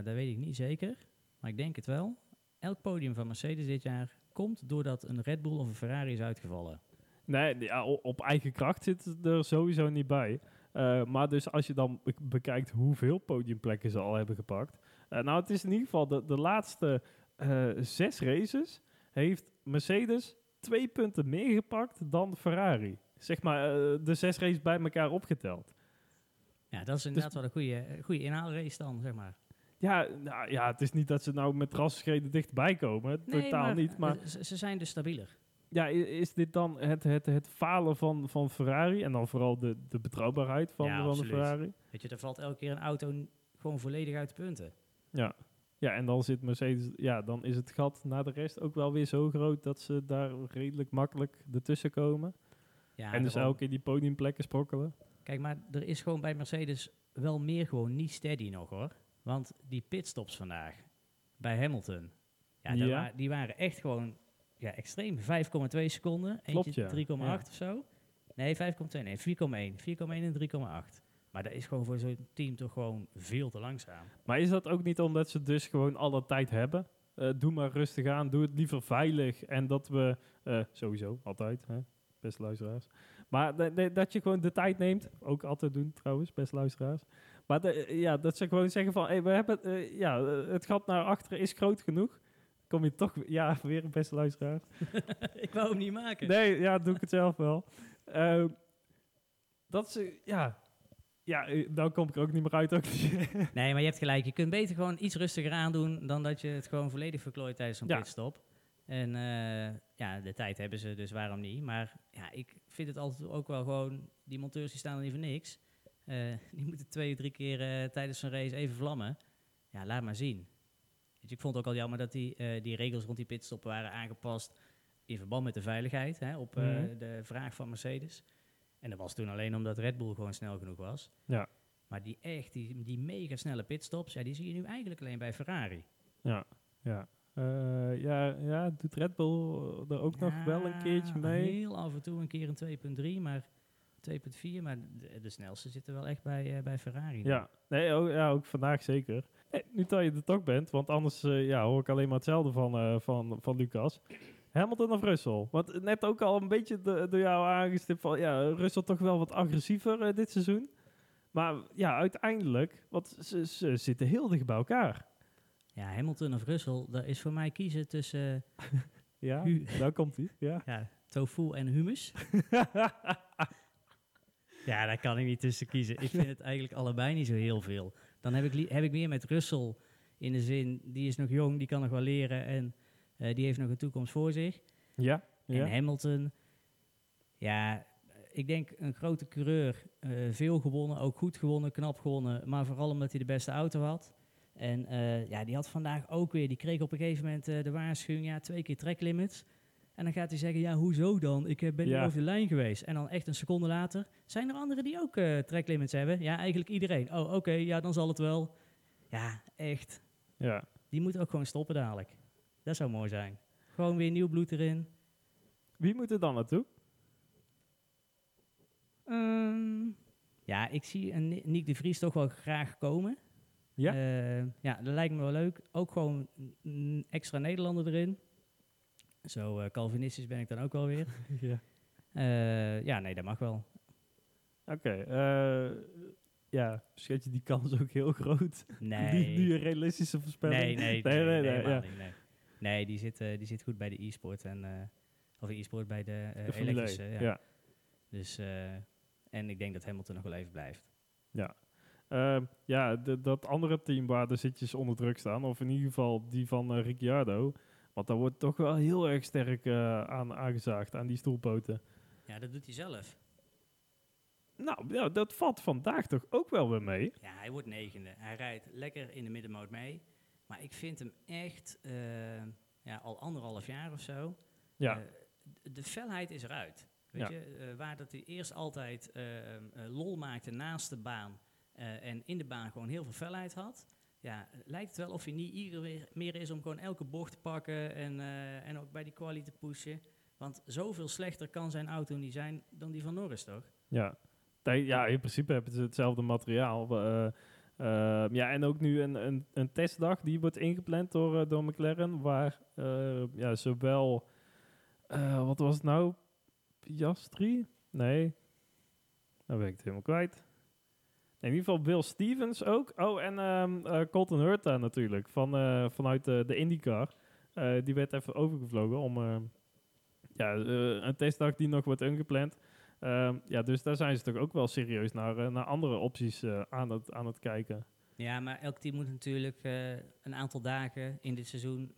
dat weet ik niet zeker, maar ik denk het wel. Elk podium van Mercedes dit jaar komt doordat een Red Bull of een Ferrari is uitgevallen. Nee, ja, op eigen kracht zit er sowieso niet bij. Eh, maar dus als je dan be- bekijkt hoeveel podiumplekken ze al hebben gepakt. Eh, nou, het is in ieder geval de, de laatste eh, zes races heeft Mercedes twee punten meer gepakt dan Ferrari. Zeg maar de zes races bij elkaar opgeteld. Ja, dat is inderdaad wel een goede, goede inhaalrace dan, zeg maar. Ja, nou, ja, het is niet dat ze nou met rassenschreden dichtbij komen. Totaal niet. Maar ze, ze zijn dus stabieler. Ja, is dit dan het, het, het falen van, van Ferrari? En dan vooral de, de betrouwbaarheid van, Ja, van de. Ferrari? Weet je, er valt elke keer een auto gewoon volledig uit de punten. Ja. ja, en dan zit Mercedes... Ja, dan is het gat naar de rest ook wel weer zo groot... dat ze daar redelijk makkelijk ertussen komen. Ja, en dus elke keer die podiumplekken sprokkelen. Kijk, maar er is gewoon bij Mercedes wel meer gewoon niet steady nog hoor. Want die pitstops vandaag bij Hamilton, ja, daar Ja. wa- die waren echt gewoon ja, extreem. 5,2 seconden, eentje ja. 3,8 Ja. of zo. Nee, 5,2, nee, 4,1. 4,1 en 3,8. Maar dat is gewoon voor zo'n team toch gewoon veel te langzaam. Maar is dat ook niet omdat ze dus gewoon alle tijd hebben? Eh, doe maar rustig aan, doe het liever veilig. En dat we, eh, sowieso, altijd, hè, beste luisteraars. Maar de- de- dat je gewoon de tijd neemt, ook altijd doen trouwens, beste luisteraars. Maar de- ja, dat ze gewoon zeggen van, hey, we hebben, eh, ja, het gat naar achteren is groot genoeg. Kom je toch, ja, weer een beste luisteraar. ik wou hem niet maken. Nee, ja, doe ik het zelf wel. Ehm, dat ze, ja, ja, eh, nou kom ik er ook niet meer uit. Ook. Nee, maar je hebt gelijk. Je kunt beter gewoon iets rustiger aandoen dan dat je het gewoon volledig verklooit tijdens Ja. pitstop. En eh, ja, de tijd hebben ze, dus waarom niet? Maar ja, ik vind het altijd ook wel gewoon... Die monteurs die staan er niet voor niks. Eh, die moeten twee, drie keer eh, tijdens zo'n race even vlammen. Ja, laat maar zien. Je, ik vond het ook al jammer dat die, eh, die regels rond die pitstop waren aangepast... in verband met de veiligheid, hè, op eh, Mhm. de vraag van Mercedes. En dat was toen alleen omdat Red Bull gewoon snel genoeg was. ja, Maar die echt, die, die mega snelle pitstops, ja, die zie je nu eigenlijk alleen bij Ferrari. ja, ja. Eh, ja, ja, doet Red Bull er ook nog wel een keertje mee? Heel af en toe een keer een 2.3, maar 2.4, maar de, de snelste zitten wel echt bij, bij Ferrari. Ja, nee, ook, ja, ook vandaag zeker. Eh, nu dat je er toch bent, want anders eh, ja, hoor ik alleen maar hetzelfde van, eh, van, van Lucas. Hamilton of Russell? Want net ook al een beetje do- door jou aangestipt van, ja, Russell toch wel wat agressiever dit seizoen. Maar ja, uiteindelijk, want ze, ze zitten heel dicht bij elkaar. Ja, Hamilton of Russell, daar is voor mij kiezen tussen Ja, daar komt hij. Ja. ja, tofu en humus. ja, daar kan ik niet tussen kiezen. Ik vind het eigenlijk allebei niet zo heel veel. Dan heb ik, heb ik meer met Russell in de zin, die is nog jong, die kan nog wel leren en eh, die heeft nog een toekomst voor zich. ja, ja. En Hamilton, ja, ik denk een grote coureur, eh, veel gewonnen, ook goed gewonnen, knap gewonnen, maar vooral omdat hij de beste auto had. En eh, ja, die had vandaag ook weer, die kreeg op een gegeven moment de waarschuwing, ja, twee keer tracklimits. En dan gaat hij zeggen, ja, hoezo dan? Ik eh, ben Ja. over de lijn geweest. En dan echt een seconde later, zijn er anderen die ook eh tracklimits hebben? Ja, eigenlijk iedereen. Oh, oké, ja, dan zal het wel. Ja, echt. ja. Die moet ook gewoon stoppen dadelijk. Dat zou mooi zijn. Gewoon weer nieuw bloed erin. Wie moet er dan naartoe? Ehm, ja, ik zie een Ni- Nick de Vries toch wel graag komen. Ja? Eh, ja, dat lijkt me wel leuk. Ook gewoon extra Nederlander erin. Zo eh, Calvinistisch ben ik dan ook wel weer. ja. Eh, ja, nee, dat mag wel. Oké, eh, ja, schat je die kans ook heel groot? Nee, nu een realistische voorspelling? nee, nee, nee, nee, nee, die zit, eh, die zit goed bij de e-sport. En, eh, of e-sport bij de, eh De Formule elektrische. 1, Ja. ja. Dus, en ik denk dat Hamilton nog wel even blijft. Ja, Ehm, ja de- dat andere team waar de zitjes onder druk staan, of in ieder geval die van Ricciardo, want daar wordt toch wel heel erg sterk eh, aan aangezaagd, aan die stoelpoten. Ja, dat doet hij zelf. Nou, ja, dat valt vandaag toch ook wel weer mee. Ja, hij wordt negende. Hij rijdt lekker in de middenmoot mee. Maar ik vind hem echt eh, ja, al anderhalf jaar of zo. Ja, eh, de felheid is eruit. Weet Ja. je, waar dat hij eerst altijd lol maakte naast de baan en in de baan gewoon heel veel felheid had. Ja, lijkt het wel of hij niet ieder weer meer is om gewoon elke bocht te pakken en, eh, en ook bij die quali te pushen. Want zoveel slechter kan zijn auto niet zijn dan die van Norris, toch? ja. Ja, in principe hebben ze hetzelfde materiaal. eh, ehm, ja, en ook nu een, een, een testdag die wordt ingepland door, eh, door McLaren, waar ja, zowel, wat was het nou, Piastri? Nee, dan ben ik het helemaal kwijt. In ieder geval Will Stevens ook. Oh, en ehm eh, Colton Hurta natuurlijk, van, eh, vanuit de IndyCar. Eh, die werd even overgevlogen om eh, ja, een testdag die nog wordt ingepland. Ehm, ja, dus daar zijn ze toch ook wel serieus naar, naar andere opties aan, het, aan het kijken. Ja, maar elk team moet natuurlijk een aantal dagen in dit seizoen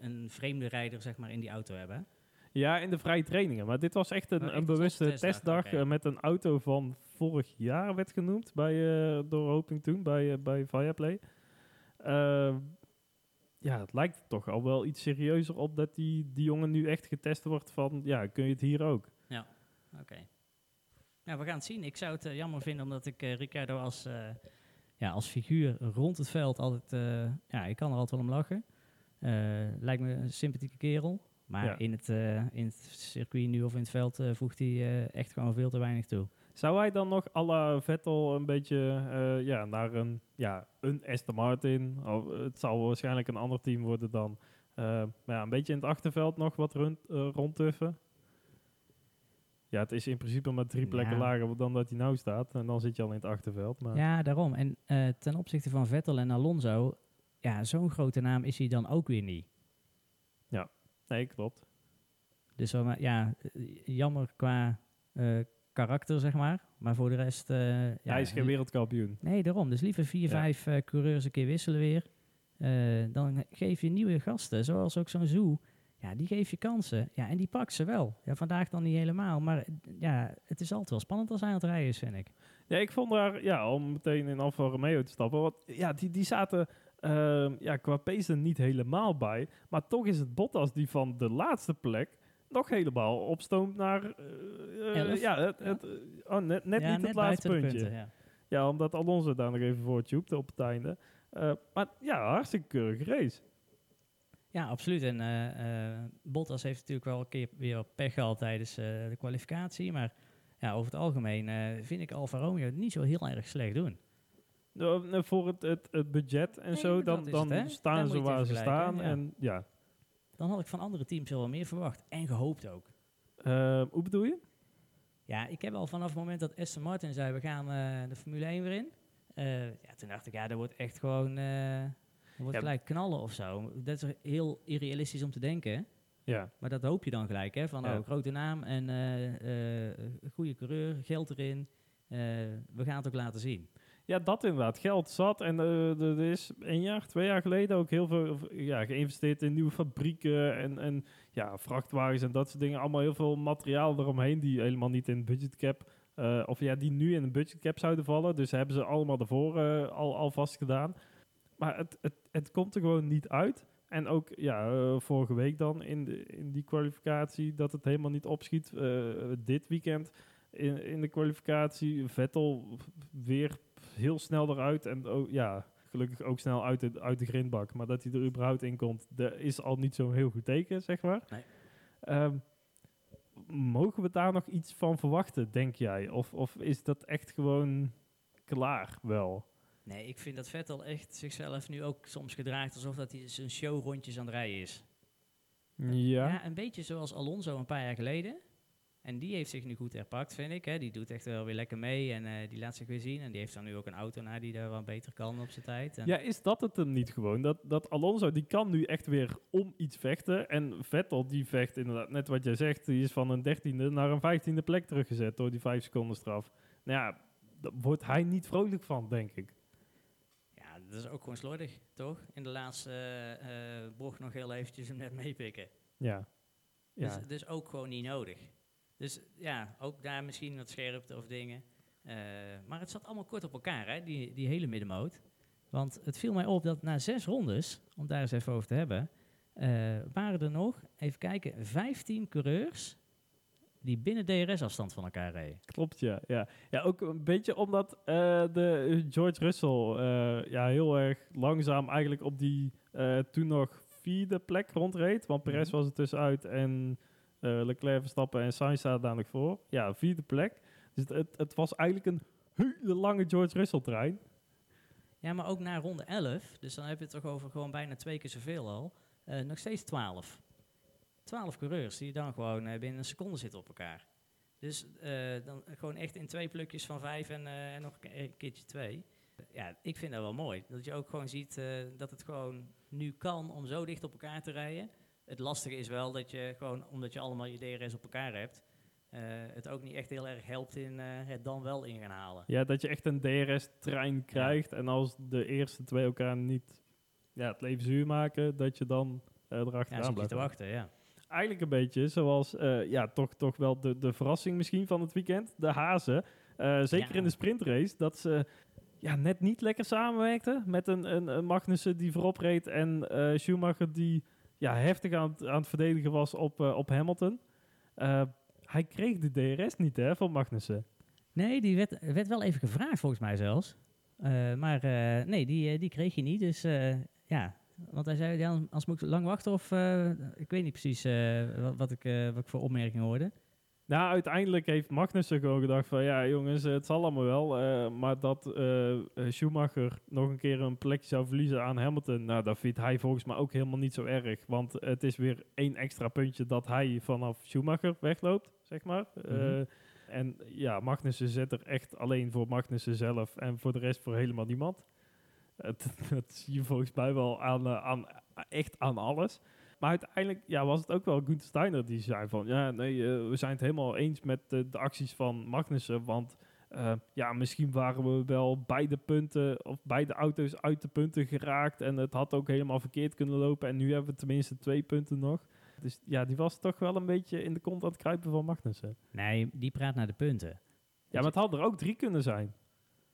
een vreemde rijder zeg maar, in die auto hebben. Ja, in de vrije trainingen. Maar dit was echt een, Oh, echt een een bewuste testdag, eh, met een auto van vorig jaar werd genoemd bij, eh, door Hoping toen bij, eh, bij Viaplay. Ehm, ja, het lijkt toch al wel iets serieuzer op dat die, die jongen nu echt getest wordt van, ja, kun je het hier ook? Oké. Nou, we gaan het zien. Ik zou het jammer vinden omdat ik Ricardo als, ja, als figuur rond het veld altijd... ja, ik kan er altijd wel om lachen. Lijkt me een sympathieke kerel. Maar Ja. in, het, eh, in het circuit nu of in het veld eh, voegt hij eh, echt gewoon veel te weinig toe. Zou hij dan nog à la Vettel een beetje ja, naar een, ja, een Aston Martin, of het zal waarschijnlijk een ander team worden dan, maar ja, een beetje in het achterveld nog wat rond, rondtuffen? Ja, het is in principe maar drie plekken Ja. lager dan dat hij nou staat. En dan zit je al in het achterveld. Maar Ja, daarom. En ten opzichte van Vettel en Alonso... Ja, zo'n grote naam is hij dan ook weer niet. Nee, klopt. Dus wel maar- ja, jammer qua eh, karakter, zeg maar. Maar voor de rest... eh, ja, hij is geen wereldkampioen. Nee, daarom. Dus liever vier, Ja. vijf eh, coureurs een keer wisselen weer. Dan geef je nieuwe gasten, zoals ook zo'n Zoo. Ja, die geef je kansen. Ja, en die pakt ze wel. Ja, vandaag dan niet helemaal. Maar ja, het is altijd wel spannend als hij aan het rijden is, vind ik. Ja, ik vond daar, ja, om meteen in Alfa Romeo te stappen. Want ja, die, die zaten ehm, ja, qua pace er niet helemaal bij. Maar toch is het Bottas die van de laatste plek nog helemaal opstoomt naar... eh, eh, ja, het, eh, oh, net, net ja, niet het laatste puntje. punten, ja. Ja, omdat Alonso daar nog even voor tubte op het einde. Maar ja, hartstikke keurige race. Ja, absoluut. En Bottas heeft natuurlijk wel een keer weer pech gehad tijdens de kwalificatie. Maar ja, over het algemeen vind ik Alfa Romeo het niet zo heel erg slecht doen. Nou, voor het, het, het budget en Nee, zo, dan, dan het, staan ze waar ze staan. ja. En ja, Dan had ik van andere teams wel meer verwacht. En gehoopt ook. Eh, hoe bedoel je? Ja, ik heb al vanaf het moment dat Aston Martin zei, we gaan eh, de Formule 1 weer in. eh, ja, toen dacht ik, ja, dat wordt echt gewoon, eh wordt Ja. gelijk knallen of zo. Dat is heel irrealistisch om te denken. Ja, Maar dat hoop je dan gelijk, hè. Van, Ja. oh, grote naam en eh, eh, goede coureur, geld erin. Eh, we gaan het ook laten zien. Ja, dat inderdaad. Geld zat. En eh, er is een jaar, twee jaar geleden ook heel veel ja, geïnvesteerd in nieuwe fabrieken en, en ja, vrachtwagens en dat soort dingen. Allemaal heel veel materiaal eromheen die helemaal niet in de budgetcap, eh of ja, die nu in de budgetcap zouden vallen. Dus hebben ze allemaal ervoor eh, al, vast gedaan. Maar het, het, het komt er gewoon niet uit. En ook ja, vorige week dan in, de, in die kwalificatie dat het helemaal niet opschiet. Dit weekend in, in de kwalificatie Vettel weer heel snel eruit. En ook, ja, gelukkig ook snel uit de, uit de grindbak. Maar dat hij er überhaupt in komt, dat is al niet zo'n heel goed teken, zeg maar. Nee. Ehm, mogen we daar nog iets van verwachten, denk jij? Of, of is dat echt gewoon klaar wel? Nee, ik vind dat Vettel echt zichzelf nu ook soms gedraagt alsof dat hij zijn showrondjes aan het rijden is. Ja. Ja, een beetje zoals Alonso een paar jaar geleden. En die heeft zich nu goed herpakt, vind ik. Hè. Die doet echt wel weer lekker mee en eh, die laat zich weer zien. En die heeft dan nu ook een auto naar die daar wat beter kan op zijn tijd. En Ja, is dat het hem niet gewoon? Dat, dat Alonso, die kan nu echt weer om iets vechten. En Vettel, die vecht inderdaad, net wat jij zegt, die is van een dertiende naar een vijftiende plek teruggezet door die vijf seconden straf. Nou ja, daar wordt hij niet vrolijk van, denk ik. ja, dat is ook gewoon slordig, toch? In de laatste eh, eh, bocht nog heel eventjes hem net meepikken. Ja. Ja. Dus, dus ook gewoon niet nodig. Dus ja, ook daar misschien wat scherpte of dingen. Eh, maar het zat allemaal kort op elkaar, hè, die, die hele middenmoot. Want het viel mij op dat na zes rondes, om daar eens even over te hebben, eh, waren er nog, even kijken, 15 coureurs die binnen DRS-afstand van elkaar reden. Klopt, ja. ja. Ja, ook een beetje omdat eh, de George Russell ja, heel erg langzaam eigenlijk op die toen nog vierde plek rondreed. Want Perez Mhm. was er tussenuit en Leclerc, Verstappen en Sainz daar nog voor. Ja, vierde plek. Dus het, het, was eigenlijk een hele lange George Russell-trein. Ja, maar ook na ronde 11, dus dan heb je het toch over gewoon bijna twee keer zoveel al, eh, nog steeds 12. 12 coureurs die dan gewoon eh, binnen een seconde zitten op elkaar. Dus eh, dan gewoon echt in twee plukjes van vijf en, eh, en nog een ke- een keertje twee. Ja, ik vind dat wel mooi. Dat je ook gewoon ziet eh, dat het gewoon nu kan om zo dicht op elkaar te rijden. Het lastige is wel dat je gewoon, omdat je allemaal je DRS op elkaar hebt, eh, het ook niet echt heel erg helpt in eh, het dan wel in gaan halen. Ja, dat je echt een DRS-trein krijgt. En als de eerste twee elkaar niet ja, het leven zuur maken, dat je dan Ja, erachteraan blijft. te wachten, ja. Eigenlijk een beetje zoals, ja, toch, toch wel de, de verrassing misschien van het weekend. De hazen. Zeker Ja. in de sprintrace. Dat ze ja, net niet lekker samenwerkten. Met een, een, een Magnussen die voorop reed. En Schumacher die ja, heftig aan, het- aan het verdedigen was op, eh, op Hamilton. Eh, hij kreeg de DRS niet hè, van Magnussen. Nee, die werd, werd wel even gevraagd volgens mij zelfs. Eh, maar nee, die, die kreeg je niet. Dus ja, want hij zei, als moet ik lang wachten of... ik weet niet precies wat, wat, ik, wat ik voor opmerking hoorde. Nou, uiteindelijk heeft Magnussen gewoon gedacht van... ja, jongens, het zal allemaal wel. eh, maar dat eh, eh, Schumacher nog een keer een plekje zou verliezen aan Hamilton... nou, dat vindt hij volgens mij ook helemaal niet zo erg. Want het is weer één extra puntje dat hij vanaf Schumacher wegloopt, zeg maar. Mhm. en ja, Magnussen zit er echt alleen voor Magnussen zelf... en voor de rest voor helemaal niemand. Dat zie je volgens mij wel aan, aan, echt aan alles. Maar uiteindelijk ja, was het ook wel Gunther Steiner die zei van... ja, nee, eh, we zijn het helemaal eens met de, de acties van Magnussen. Want eh, ja, misschien waren we wel beide punten... of beide auto's uit de punten geraakt... en het had ook helemaal verkeerd kunnen lopen. En nu hebben we tenminste twee punten nog. Dus ja, die was toch wel een beetje in de kont aan het kruipen van Magnussen. Nee, die praat naar de punten. Ja, maar het had er ook drie kunnen zijn.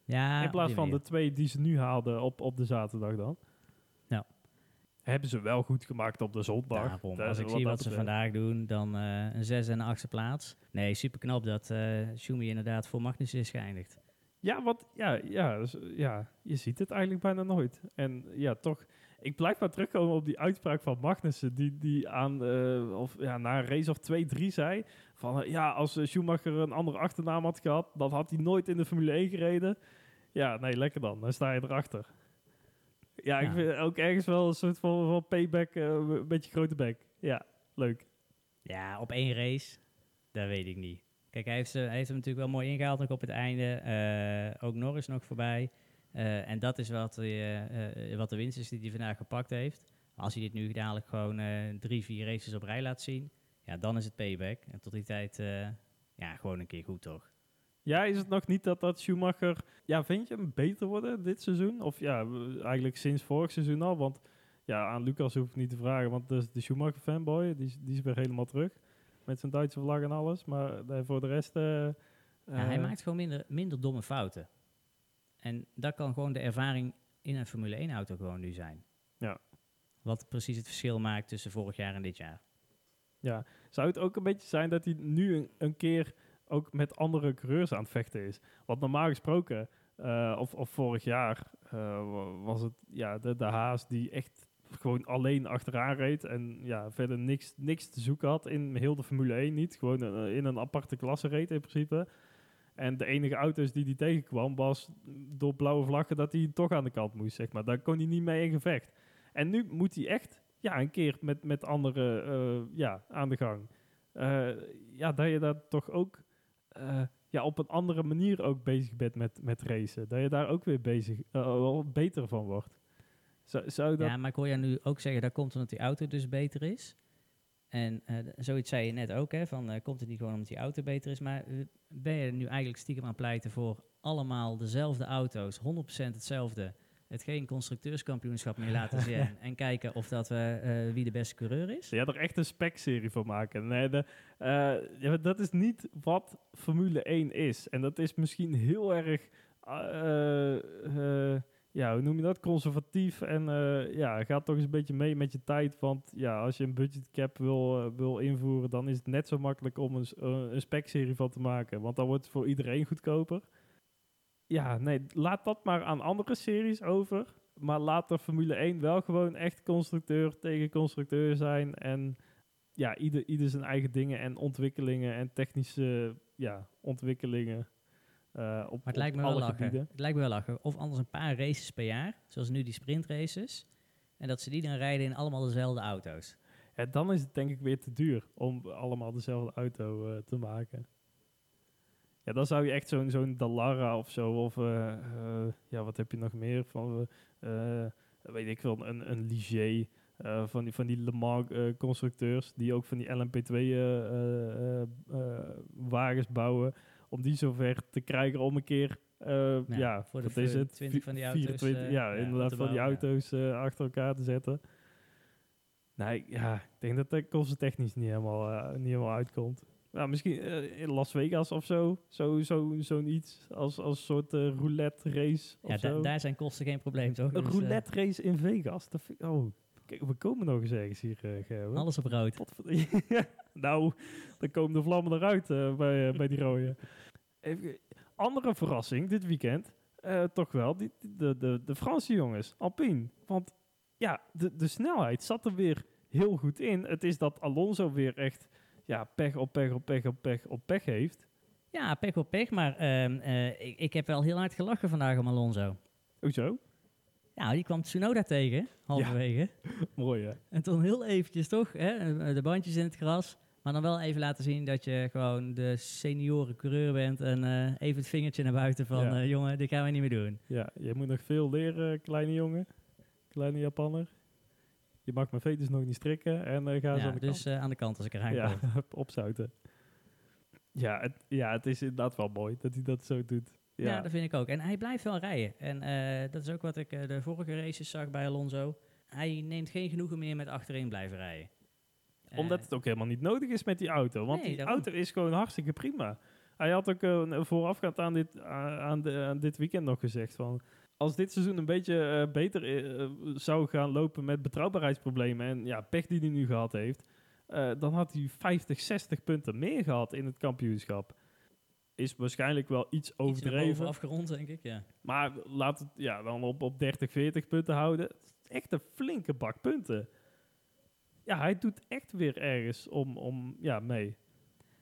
Ja, in plaats van de twee die ze nu haalden op, op de zaterdag dan. Hebben ze wel goed gemaakt op de zondag. Als ik wat zie wat ze betreft. vandaag doen, dan eh, een zes en een achtste plaats. Nee, super knap dat eh Schumi inderdaad voor Magnus is geëindigd. Ja, wat, ja, ja, dus, ja, je ziet het eigenlijk bijna nooit. En ja, toch, ik blijf maar terugkomen op die uitspraak van Magnussen, die, die aan, eh, of, ja, na een race of 2-3 zei, van ja, als Schumacher een andere achternaam had gehad, dan had hij nooit in de Formule 1 gereden. Ja, nee, lekker dan, dan sta je erachter. Ja, ik vind ook ergens wel een soort van, van payback, eh, een beetje grote bek. Ja, leuk. Ja, op één race, dat weet ik niet. Kijk, hij heeft, ze, hij heeft hem natuurlijk wel mooi ingehaald nog op het einde. Eh, ook Norris nog voorbij. Eh, en dat is wat, eh, wat de winst is die hij vandaag gepakt heeft. Maar als hij dit nu dadelijk gewoon drie, vier races op rij laat zien, ja, dan is het payback. En tot die tijd, ja, gewoon een keer goed toch? Ja, is het nog niet dat dat Schumacher... Ja, vind je hem beter worden dit seizoen? Of ja, eigenlijk sinds vorig seizoen al. Want ja, aan Lucas hoef ik niet te vragen, want dat is de Schumacher fanboy. Die, is- die is weer helemaal terug. Met zijn Duitse vlag en alles. Maar eh, voor de rest... eh, Ja, hij eh, maakt gewoon minder, minder domme fouten. En dat kan gewoon de ervaring in een Formule 1 auto gewoon nu zijn. Ja. Wat precies het verschil maakt tussen vorig jaar en dit jaar. Ja, zou het ook een beetje zijn dat hij nu een, een keer ook met andere coureurs aan het vechten is? Want normaal gesproken, eh, of, of vorig jaar, eh, wa- was het ja, de, Haas die echt gewoon alleen achteraan reed en ja, verder niks, niks te zoeken had in heel de Formule 1 niet. Gewoon eh, in een aparte klasse reed in principe. En de enige auto's die hij tegenkwam was door blauwe vlaggen dat hij toch aan de kant moest, zeg maar. Daar kon hij niet mee in gevecht. En nu moet hij echt ja, een keer met, met anderen ja, aan de gang. Ja, dat je daar toch ook eh, ja, op een andere manier ook bezig bent met, met racen. Dat je daar ook weer bezig, eh, wel beter van wordt. Dat... Ja, maar ik hoor jou nu ook zeggen, dat komt omdat die auto dus beter is. En eh, zoiets zei je net ook, hè, van komt het niet gewoon omdat die auto beter is. Maar ben je nu eigenlijk stiekem aan pleiten voor allemaal dezelfde auto's, 100% hetzelfde. Het geen constructeurskampioenschap meer laten zien. en kijken of dat we, eh, wie de beste coureur is. Had er echt een spec-serie van maken. Nee, de, eh, ja, dat is niet wat Formule 1 is. En dat is misschien heel erg, eh, ja, hoe noem je dat? Conservatief. En ja, gaat toch eens een beetje mee met je tijd. Want ja, als je een budgetcap wil, eh, wil invoeren, dan is het net zo makkelijk om een, een spec-serie van te maken. Want dan wordt het voor iedereen goedkoper. Ja, nee, laat dat maar aan andere series over. Maar laat de Formule 1 wel gewoon echt constructeur tegen constructeur zijn. En ja, ieder, ieder zijn eigen dingen en ontwikkelingen en technische ja, ontwikkelingen. eh, op, Maar het lijkt me wel alle lachen. gebieden. Het lijkt me wel lachen. Of anders een paar races per jaar, zoals nu die sprintraces. En dat ze die dan rijden in allemaal dezelfde auto's. Ja, dan is het denk ik weer te duur om allemaal dezelfde auto eh, te maken. Ja, dan zou je echt zo'n zo'n Dallara of zo, of eh, eh, ja, wat heb je nog meer van, eh, weet ik wel, een, een Ligier, van die, van die Le Mans constructeurs, die ook van die LMP2 eh, eh, eh, wagens bouwen, om die zover te krijgen om een keer, eh, ja, voor de wat is het? 20 van die auto's, 24, ja, ja, inderdaad, van die ja. auto's achter elkaar te zetten. Nee, ja, ik denk dat dat kostentechnisch niet helemaal, niet helemaal uitkomt. Nou, misschien eh, in Las Vegas of zo. Zo'n zo, zo'n iets als, als soort eh, roulette race Ja, da- daar zijn kosten geen probleem, toch? Een Dus, eh, roulette race in Vegas. Dat vind ik- oh, kijk, we komen nog eens ergens hier, uh, alles op rood. Nou, dan komen de vlammen eruit bij, bij die rode. Even, andere verrassing dit weekend. toch wel, die, de, de, de Franse jongens, Alpine. Want ja, de, de snelheid zat er weer heel goed in. Het is dat Alonso weer echt ja, pech op pech op pech op pech op pech heeft. Ja, pech op pech, maar ehm, eh, ik, ik heb wel heel hard gelachen vandaag om Alonso. Hoezo? Ja, die kwam Tsunoda tegen, halverwege. Mooi hè? En toen heel eventjes toch, hè, de bandjes in het gras. Maar dan wel even laten zien dat je gewoon de senioren coureur bent. En eh, even het vingertje naar buiten van, Ja. eh, jongen, dit gaan we niet meer doen. Ja, je moet nog veel leren, kleine jongen. Kleine Japanner. Je mag mijn veters nog niet strikken en eh ga Ja, aan de dus kant. eh, aan de kant als ik eraan Ja, kom. opzouten. Ja het, ja, het is inderdaad wel mooi dat hij dat zo doet. Ja. Ja, dat vind ik ook. En hij blijft wel rijden. En eh, dat is ook wat ik de vorige races zag bij Alonso. Hij neemt geen genoegen meer met achterin blijven rijden. Omdat het ook helemaal niet nodig is met die auto. Want Nee, die daarom. auto is gewoon hartstikke prima. Hij had ook eh, voorafgaand aan dit, aan, aan de, aan dit weekend nog gezegd van... Als dit seizoen een beetje eh, beter eh, zou gaan lopen met betrouwbaarheidsproblemen... en ja, pech die hij nu gehad heeft... eh, dan had hij 50, 60 punten meer gehad in het kampioenschap. Is waarschijnlijk wel iets overdreven. afgerond, denk ik. Ja. Maar laat het ja, dan op, op 30, 40 punten houden. Echt een flinke bak punten. Ja, hij doet echt weer ergens om, om ja, mee.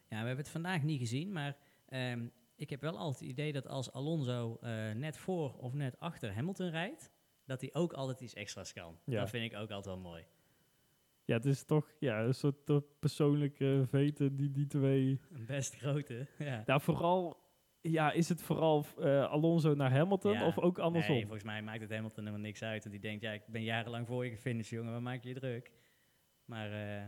Ja, we hebben het vandaag niet gezien, maar ehm, ik heb wel altijd het idee dat als Alonso eh, net voor of net achter Hamilton rijdt, dat hij ook altijd iets extra's kan. Ja. Dat vind ik ook altijd wel mooi. Ja, het is toch ja, een soort persoonlijke veten die die twee... Een best grote. Ja. Vooral... Ja, is het vooral eh, Alonso naar Hamilton Ja. of ook andersom? Nee, volgens mij maakt het Hamilton helemaal niks uit. Want die denkt, ja, ik ben jarenlang voor je gefinished, jongen, waar maak je je druk? Maar eh,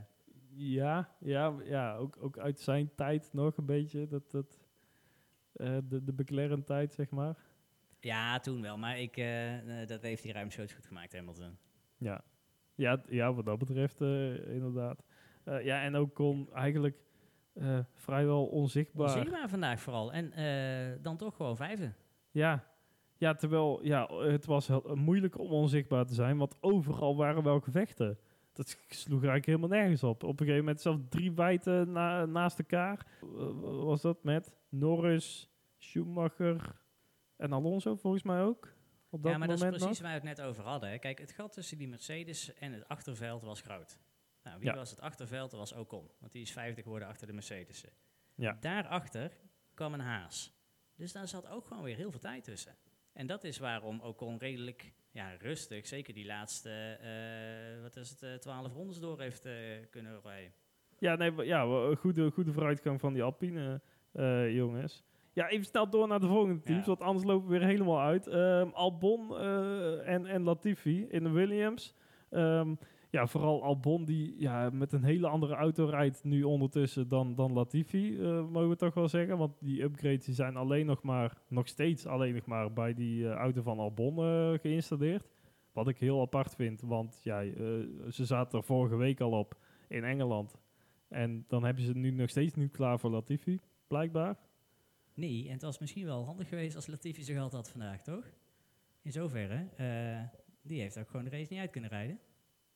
Ja, ja, ja ook, ook uit zijn tijd nog een beetje. Dat, dat, de, de McLaren-tijd, zeg maar. ja, toen wel. Maar ik, eh, eh, dat heeft hij ruimschoots goed gemaakt, Hamilton. Ja, ja, ja wat dat betreft eh, inderdaad. Eh, ja, en ook kon eigenlijk eh, vrijwel onzichtbaar. Onzichtbaar vandaag vooral. En eh, dan toch gewoon vijfde. Ja. ja, terwijl ja, het was heel, moeilijk om onzichtbaar te zijn, want overal waren wel gevechten. Dat sloeg eigenlijk helemaal nergens op. Op een gegeven moment zelfs drie wijten na, naast elkaar. Eh, was dat met Norris, Schumacher en Alonso volgens mij ook? Op dat ja, maar dat is precies nog? waar we het net over hadden. Hè. Kijk, het gat tussen die Mercedes en het achterveld was groot. Nou, wie Ja. was het achterveld? Dat was Ocon. Want die is vijfde geworden achter de Mercedes. Ja. Daarachter kwam een Haas. Dus daar zat ook gewoon weer heel veel tijd tussen. En dat is waarom Ocon redelijk ja, rustig, zeker die laatste, eh, wat is het, eh, twaalf rondes door heeft eh, kunnen rijden. Ja, nee, ja, goede, goede vooruitgang van die Alpine jongens. Ja, even snel door naar de volgende teams, Ja. want anders lopen we weer helemaal uit. Ehm, Albon en, en Latifi in de Williams. Ehm, ja, vooral Albon die ja, met een hele andere auto rijdt nu ondertussen dan, dan Latifi, eh, mogen we toch wel zeggen. Want die upgrades die zijn alleen nog maar, nog steeds alleen nog maar bij die eh, auto van Albon eh, geïnstalleerd. Wat ik heel apart vind, want ja, ze zaten er vorige week al op in Engeland. En dan hebben ze het nu nog steeds niet klaar voor Latifi, blijkbaar. Nee, en het was misschien wel handig geweest als Latifi zijn geld had vandaag, toch? In zoverre, die heeft ook gewoon de race niet uit kunnen rijden.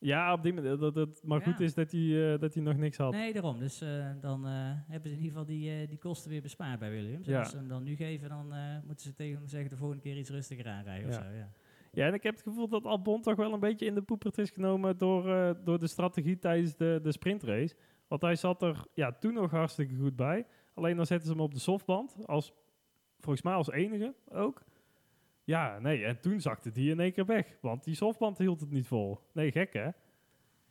Ja, op die manier. Dat het maar Ja. goed is dat hij, eh, dat hij nog niks had. Nee, daarom. Dus eh, dan eh, hebben ze in ieder geval die, die kosten weer bespaard bij Williams. Ja. als ze hem dan nu geven, dan moeten ze tegen hem zeggen de volgende keer iets rustiger aanrijden Ja. of zo. Ja. Ja, en ik heb het gevoel dat Albon toch wel een beetje in de poepert is genomen door, door de strategie tijdens de, de sprintrace. Want hij zat er ja, toen nog hartstikke goed bij. Alleen dan zetten ze hem op de softband, als, volgens mij als enige ook. Ja, nee, en toen zakte die in één keer weg. Want die softband hield het niet vol. Nee, gek hè?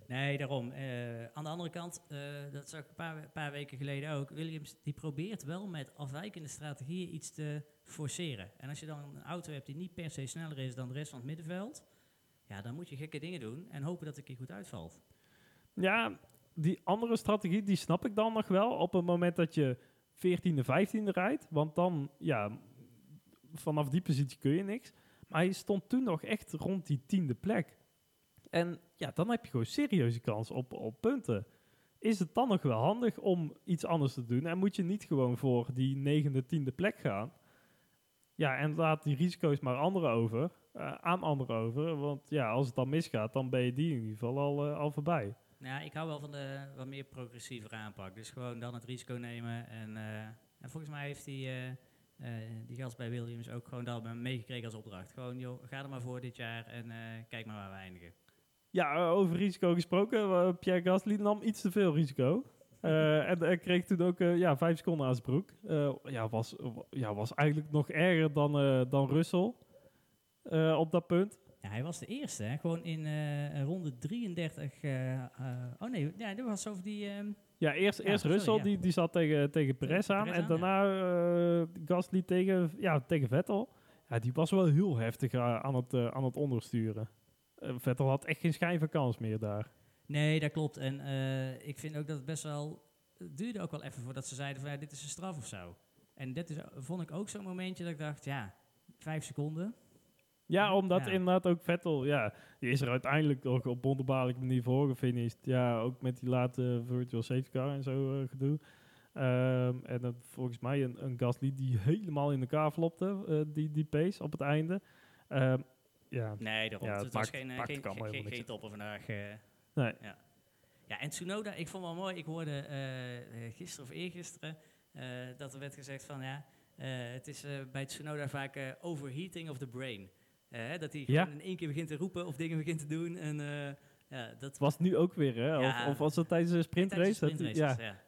Nee, daarom. Eh, aan de andere kant, eh, dat zag ik een paar, paar weken geleden ook. Williams die probeert wel met afwijkende strategieën iets te forceren. En als je dan een auto hebt die niet per se sneller is dan de rest van het middenveld, ja, dan moet je gekke dingen doen en hopen dat het een keer goed uitvalt. Ja, die andere strategie, die snap ik dan nog wel. Op het moment dat je 14e, 15e rijdt. Want dan, ja, vanaf die positie kun je niks. Maar hij stond toen nog echt rond die tiende plek. En ja, dan heb je gewoon serieuze kans op, op punten. Is het dan nog wel handig om iets anders te doen? En moet je niet gewoon voor die negende, tiende plek gaan? Ja, en laat die risico's maar anderen over, eh, aan anderen over. Want ja, als het dan misgaat, dan ben je die in ieder geval al, eh, al voorbij. Nou, ik hou wel van de wat meer progressieve aanpak. Dus gewoon dan het risico nemen. En, eh, en volgens mij heeft die, eh, die gast bij Williams ook gewoon dat meegekregen als opdracht. Gewoon, joh, ga er maar voor dit jaar en eh, kijk maar waar we eindigen. Ja, over risico gesproken. eh, Pierre Gasly nam iets te veel risico. En hij kreeg toen ook eh, ja, vijf seconden aan zijn broek. Ja, was, ja, was eigenlijk nog erger dan, dan Russell op dat punt. Ja, hij was de eerste, hè? gewoon in ronde 33. eh, eh, oh nee, ja, dat was over die. ehm, Ja, eerst, Ja, eerst Russell, ja. die, die zat tegen, tegen Perez aan. Perez en aan, daarna eh, Gasly tegen, ja, tegen Vettel. Ja, die was wel heel heftig eh, aan, het, eh, aan het ondersturen. Vettel had echt geen schijn van kans meer daar. Nee, dat klopt. En ik vind ook dat het best wel. Het duurde ook wel even voordat ze zeiden: van ja, dit is een straf of zo. En dit is, vond ik ook zo'n momentje dat ik dacht: ja, vijf seconden. Ja, omdat Ja. inderdaad ook Vettel, ja, die is er uiteindelijk nog op wonderbaarlijke manier voor gefinished. Ja, ook met die late virtual safety car en zo eh, gedoe. Ehm, en dan volgens mij een, een Gasly die helemaal in elkaar flopte, eh, die, die pace op het einde. Ehm, ja, Nee, daarom. Ja, het het was geen, eh, maakt geen, geen, geen, topper vandaag. nee. Ja. ja, en Tsunoda, ik vond wel mooi. Ik hoorde gisteren of eergisteren dat er werd gezegd van ja, het is bij Tsunoda vaak overheating of the brain. Eh, dat hij Ja. gewoon in één keer begint te roepen of dingen begint te doen. En eh, ja, dat Het was nu ook weer, hè? Ja. Of, of was het tijdens de sprintrace? tijdens Dat- ja, ja.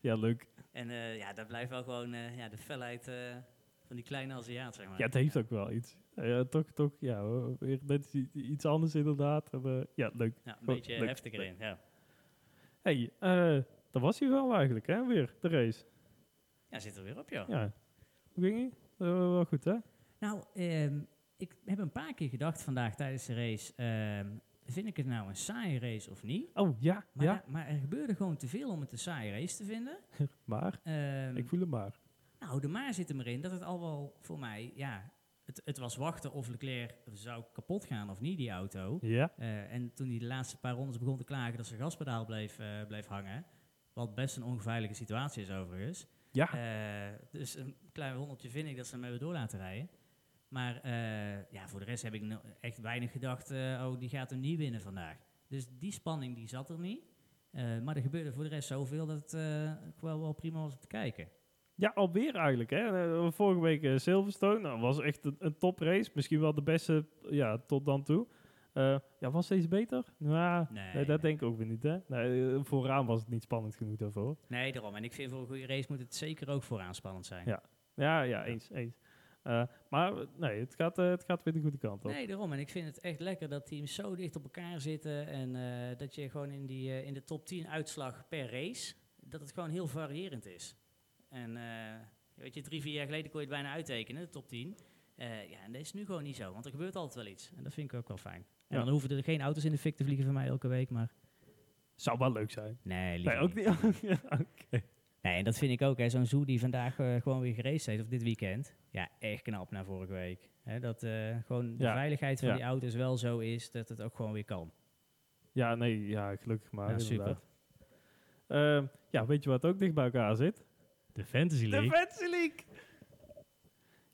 ja, leuk. En eh, ja, dat blijft wel gewoon ja, de felheid van die kleine Aziat, zeg maar. Ja, het heeft ook wel iets. Eh, toch, toch, ja, weer net iets anders inderdaad. En, ja, leuk. Ja, een beetje leuk. heftiger in, ja. hey, dat was hij wel eigenlijk, hè? Weer, de race. Ja, zit er weer op, joh. Ja. Hoe ging hij? Eh, wel goed, hè? Nou, ehm, ik heb een paar keer gedacht vandaag tijdens de race, ehm, vind ik het nou een saaie race of niet? Oh, ja, Maar, ja. maar er gebeurde gewoon te veel om het een saaie race te vinden. Maar, Ehm, ik voel hem maar. nou, de maar zit er maar in dat het al wel voor mij, ja, het, het was wachten of Leclerc zou kapot gaan of niet, die auto. Ja, Eh, en toen hij de laatste paar rondes begon te klagen dat zijn gaspedaal bleef, bleef hangen, wat best een onveilige situatie is overigens. ja. Eh, dus een klein honderdje vind ik dat ze hem hebben door laten rijden. Maar eh, ja, voor de rest heb ik no- echt weinig gedacht, eh, oh, die gaat hem niet winnen vandaag. Dus die spanning die zat er niet. Eh, maar er gebeurde voor de rest zoveel dat het wel, wel prima was om te kijken. Ja, alweer eigenlijk. Hè? Vorige week Silverstone. Nou, was echt een, een toprace. Misschien wel de beste ja, tot dan toe. Ja, was deze beter? Nou, Nee, nee, dat nee. denk ik ook weer niet. Hè? Nee, vooraan was het niet spannend genoeg daarvoor. Nee, daarom. En ik vind voor een goede race moet het zeker ook vooraan spannend zijn. Ja. Ja, ja, eens. eens. Eh, maar nee, het gaat, eh, het gaat weer de goede kant op. Nee, daarom. En ik vind het echt lekker dat teams zo dicht op elkaar zitten. En eh, dat je gewoon in, die, in de top 10 uitslag per race, dat het gewoon heel variërend is. En weet je, drie, vier jaar geleden kon je het bijna uittekenen, de top 10. Eh, ja, en dat is nu gewoon niet zo, want er gebeurt altijd wel iets. En dat vind ik ook wel fijn. En Ja. dan hoeven er geen auto's in de fik te vliegen van mij elke week, maar... Zou wel leuk zijn. Nee, liever Nee, ook niet. Ja, Oké. Nee, en dat vind ik ook. hè. Zo'n Zoe die vandaag eh, gewoon weer geraced heeft, of dit weekend. Ja, echt knap na vorige week. Hè, dat eh, gewoon de Ja, veiligheid van ja. die auto's wel zo is dat het ook gewoon weer kan. Ja, nee, ja, gelukkig maar. Ja, super. Ehm, ja, weet je wat ook dicht bij elkaar zit? De Fantasy De Fantasy League!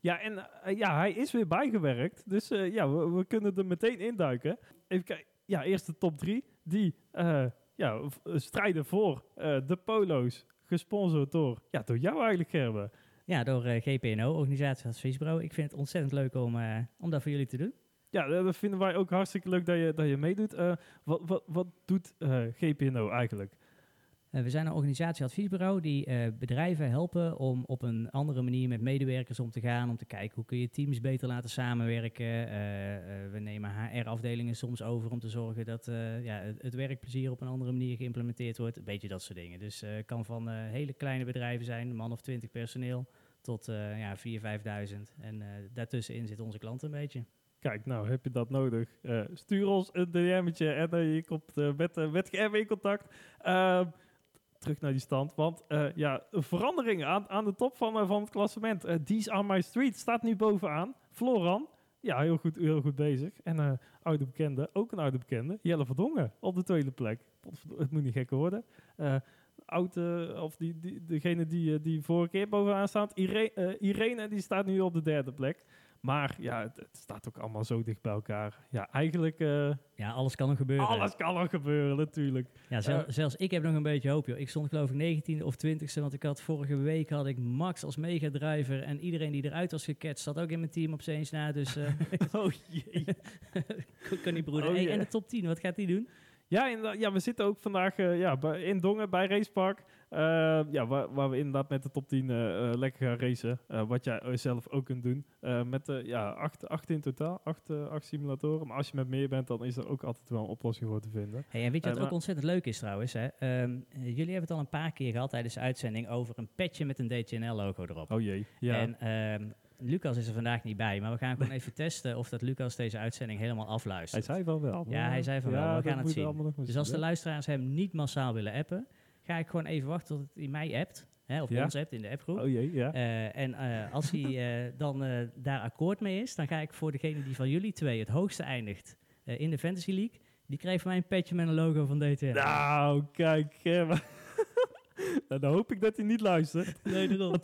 Ja, en eh, ja, hij is weer bijgewerkt. Dus eh, ja, we, we kunnen er meteen induiken. Even kijken. Ja, eerst de top drie. Die eh, ja, strijden voor eh, de polo's. Gesponsord door, ja, door jou eigenlijk, Gerben. Ja, door eh, GPNO, Organisatieadviesbureau. Ik vind het ontzettend leuk om, eh, om dat voor jullie te doen. Ja, dat dat vinden wij ook hartstikke leuk dat je, dat je meedoet. Eh, wat, wat, wat doet eh, GPNO eigenlijk? Eh, we zijn een organisatieadviesbureau die eh, bedrijven helpen om op een andere manier met medewerkers om te gaan. Om te kijken hoe kun je teams beter laten samenwerken. Eh, we nemen HR-afdelingen soms over om te zorgen dat ja, het, werkplezier op een andere manier geïmplementeerd wordt. Een beetje dat soort dingen. Dus het kan van hele kleine bedrijven zijn, man of twintig personeel, tot ja, 4.000, 5.000. En daartussenin zit onze klant een beetje. Kijk, nou heb je dat nodig. Stuur ons een DM'tje en je komt met, met GM in contact. Terug naar die stand. Want eh, ja, veranderingen aan, aan de top van, eh, van het klassement. Eh, These are my street staat nu bovenaan. Floran, ja, heel goed, heel goed bezig. En oude bekende, ook een oude bekende. Jelle Verdongen op de tweede plek. Het moet niet gekker worden. Oude, of die, die, degene die, die vorige keer bovenaan staat. Irene, Irene, die staat nu op de derde plek. Maar ja, het, het staat ook allemaal zo dicht bij elkaar. Ja, eigenlijk, eh, Ja, alles kan er gebeuren. alles kan er gebeuren natuurlijk. Ja, Eh. zelfs ik heb nog een beetje hoop, joh. Ik stond geloof ik 19e of 20e, want ik had vorige week had ik Max als megadriver en iedereen die eruit was gecatcht zat ook in mijn team op eens na, dus eh Oh jee. kan niet broeder. Oh, hey. En de top 10, wat gaat die doen? Ja, ja, we zitten ook vandaag eh, ja, in Dongen bij Racepark. Eh, ja, waar, waar we inderdaad met de top 10 eh, lekker gaan racen. Wat jij zelf ook kunt doen. Met ja, acht, acht in totaal, acht, acht simulatoren. Maar als je met meer bent, dan is er ook altijd wel een oplossing voor te vinden. Hey, en weet je wat ook ontzettend leuk is trouwens? Hè? Ehm, eh, jullie hebben het al een paar keer gehad tijdens de uitzending over een petje met een DTNL-logo erop. Oh jee. Ja. En ehm, Lucas is er vandaag niet bij, maar we gaan gewoon even testen of dat Lucas deze uitzending helemaal hij afluistert. zei van wel. Ja, hij zei van Ja, wel, we dat gaan het zien. Dus als de luisteraars hem niet massaal willen appen, ga ik gewoon even wachten tot hij mij appt. Hè, of Ja. ons appt in de appgroep. Oh jee, ja. Eh, en eh, als hij eh, dan daar akkoord mee is, dan ga ik voor degene die van jullie twee het hoogste eindigt in de Fantasy League, die krijgt van mij een petje met een logo van DTN. Nou, kijk. dan hoop ik dat hij niet luistert. nee, daarom.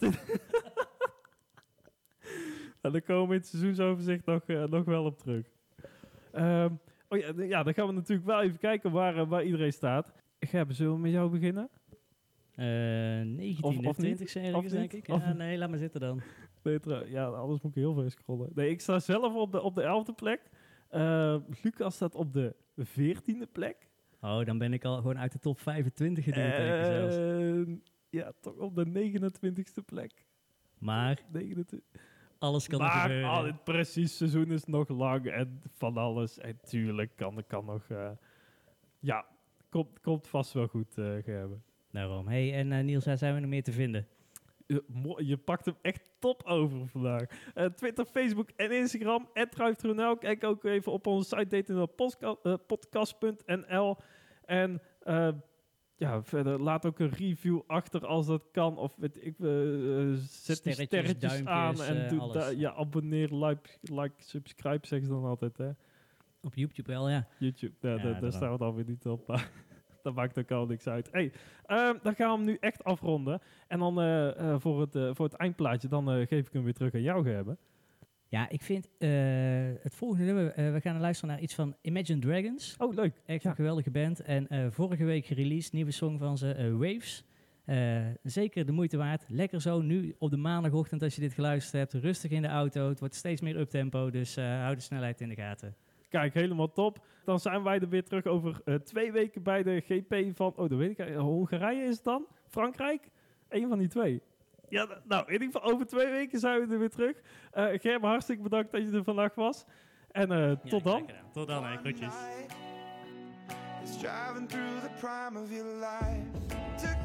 En dan komen we in het seizoensoverzicht nog, eh, nog wel op terug. Ehm, oh ja, ja, dan gaan we natuurlijk wel even kijken waar, eh, waar iedereen staat. Zullen we met jou beginnen? Eh 19e, Of- of niet? 20e ergens, Of denk ik. Of Ja, nee, laat maar zitten dan. Trouw- ja, anders moet ik heel veel scrollen. Nee, ik sta zelf op de, op de 11e plek. Eh, Lucas staat op de 14e plek. Oh, dan ben ik al gewoon uit de top 25 geduwd, denk ik zelfs. En ja, toch op de 29e plek. Maar 29. Alles kan maar gebeuren. al het precies seizoen is nog lang en van alles. En tuurlijk kan, kan nog... eh, ja, komt, komt vast wel goed, eh Gerben. Daarom. Hey, en eh, Niels, waar zijn we nog meer te vinden? Je, pakt hem echt top over vandaag. Twitter, Facebook en Instagram. @druiftronel. Kijk ook even op onze site dtnlpodcast.nl. En eh, ja, verder laat ook een review achter als dat kan. Of weet ik, eh, eh, zet die Sterretjes, sterretjes aan duimpjes, en eh, doe da- ja, abonneer, like, like, subscribe zeggen ze dan altijd. Hè? Op YouTube wel, ja. YouTube, ja, Ja, daar- daar staan we dan weer niet op. Dat maakt ook al niks uit. Hey, ehm, dan gaan we hem nu echt afronden. En dan eh, eh, voor, het, eh, voor het eindplaatje, dan eh, geef ik hem weer terug aan jou, Gerben. Ja, ik vind eh, het volgende nummer, eh, we gaan luisteren naar iets van Imagine Dragons. Oh, leuk. Echt Ja. een geweldige band. En eh, vorige week gereleased, nieuwe song van ze, Waves. Zeker de moeite waard. Lekker zo, nu op de maandagochtend als je dit geluisterd hebt. Rustig in de auto, het wordt steeds meer uptempo. Dus hou de snelheid in de gaten. Kijk, helemaal top. Dan zijn wij er weer terug over twee weken bij de GP van... Oh, dat weet ik. Hongarije is het dan? Frankrijk? Eén van die twee. Ja, nou, in ieder geval over twee weken zijn we er weer terug. Eh Gerben, hartstikke bedankt dat je er vandaag was. En eh, tot dan. Tot dan, hè. Groetjes. It's driving through the prime of your life. Took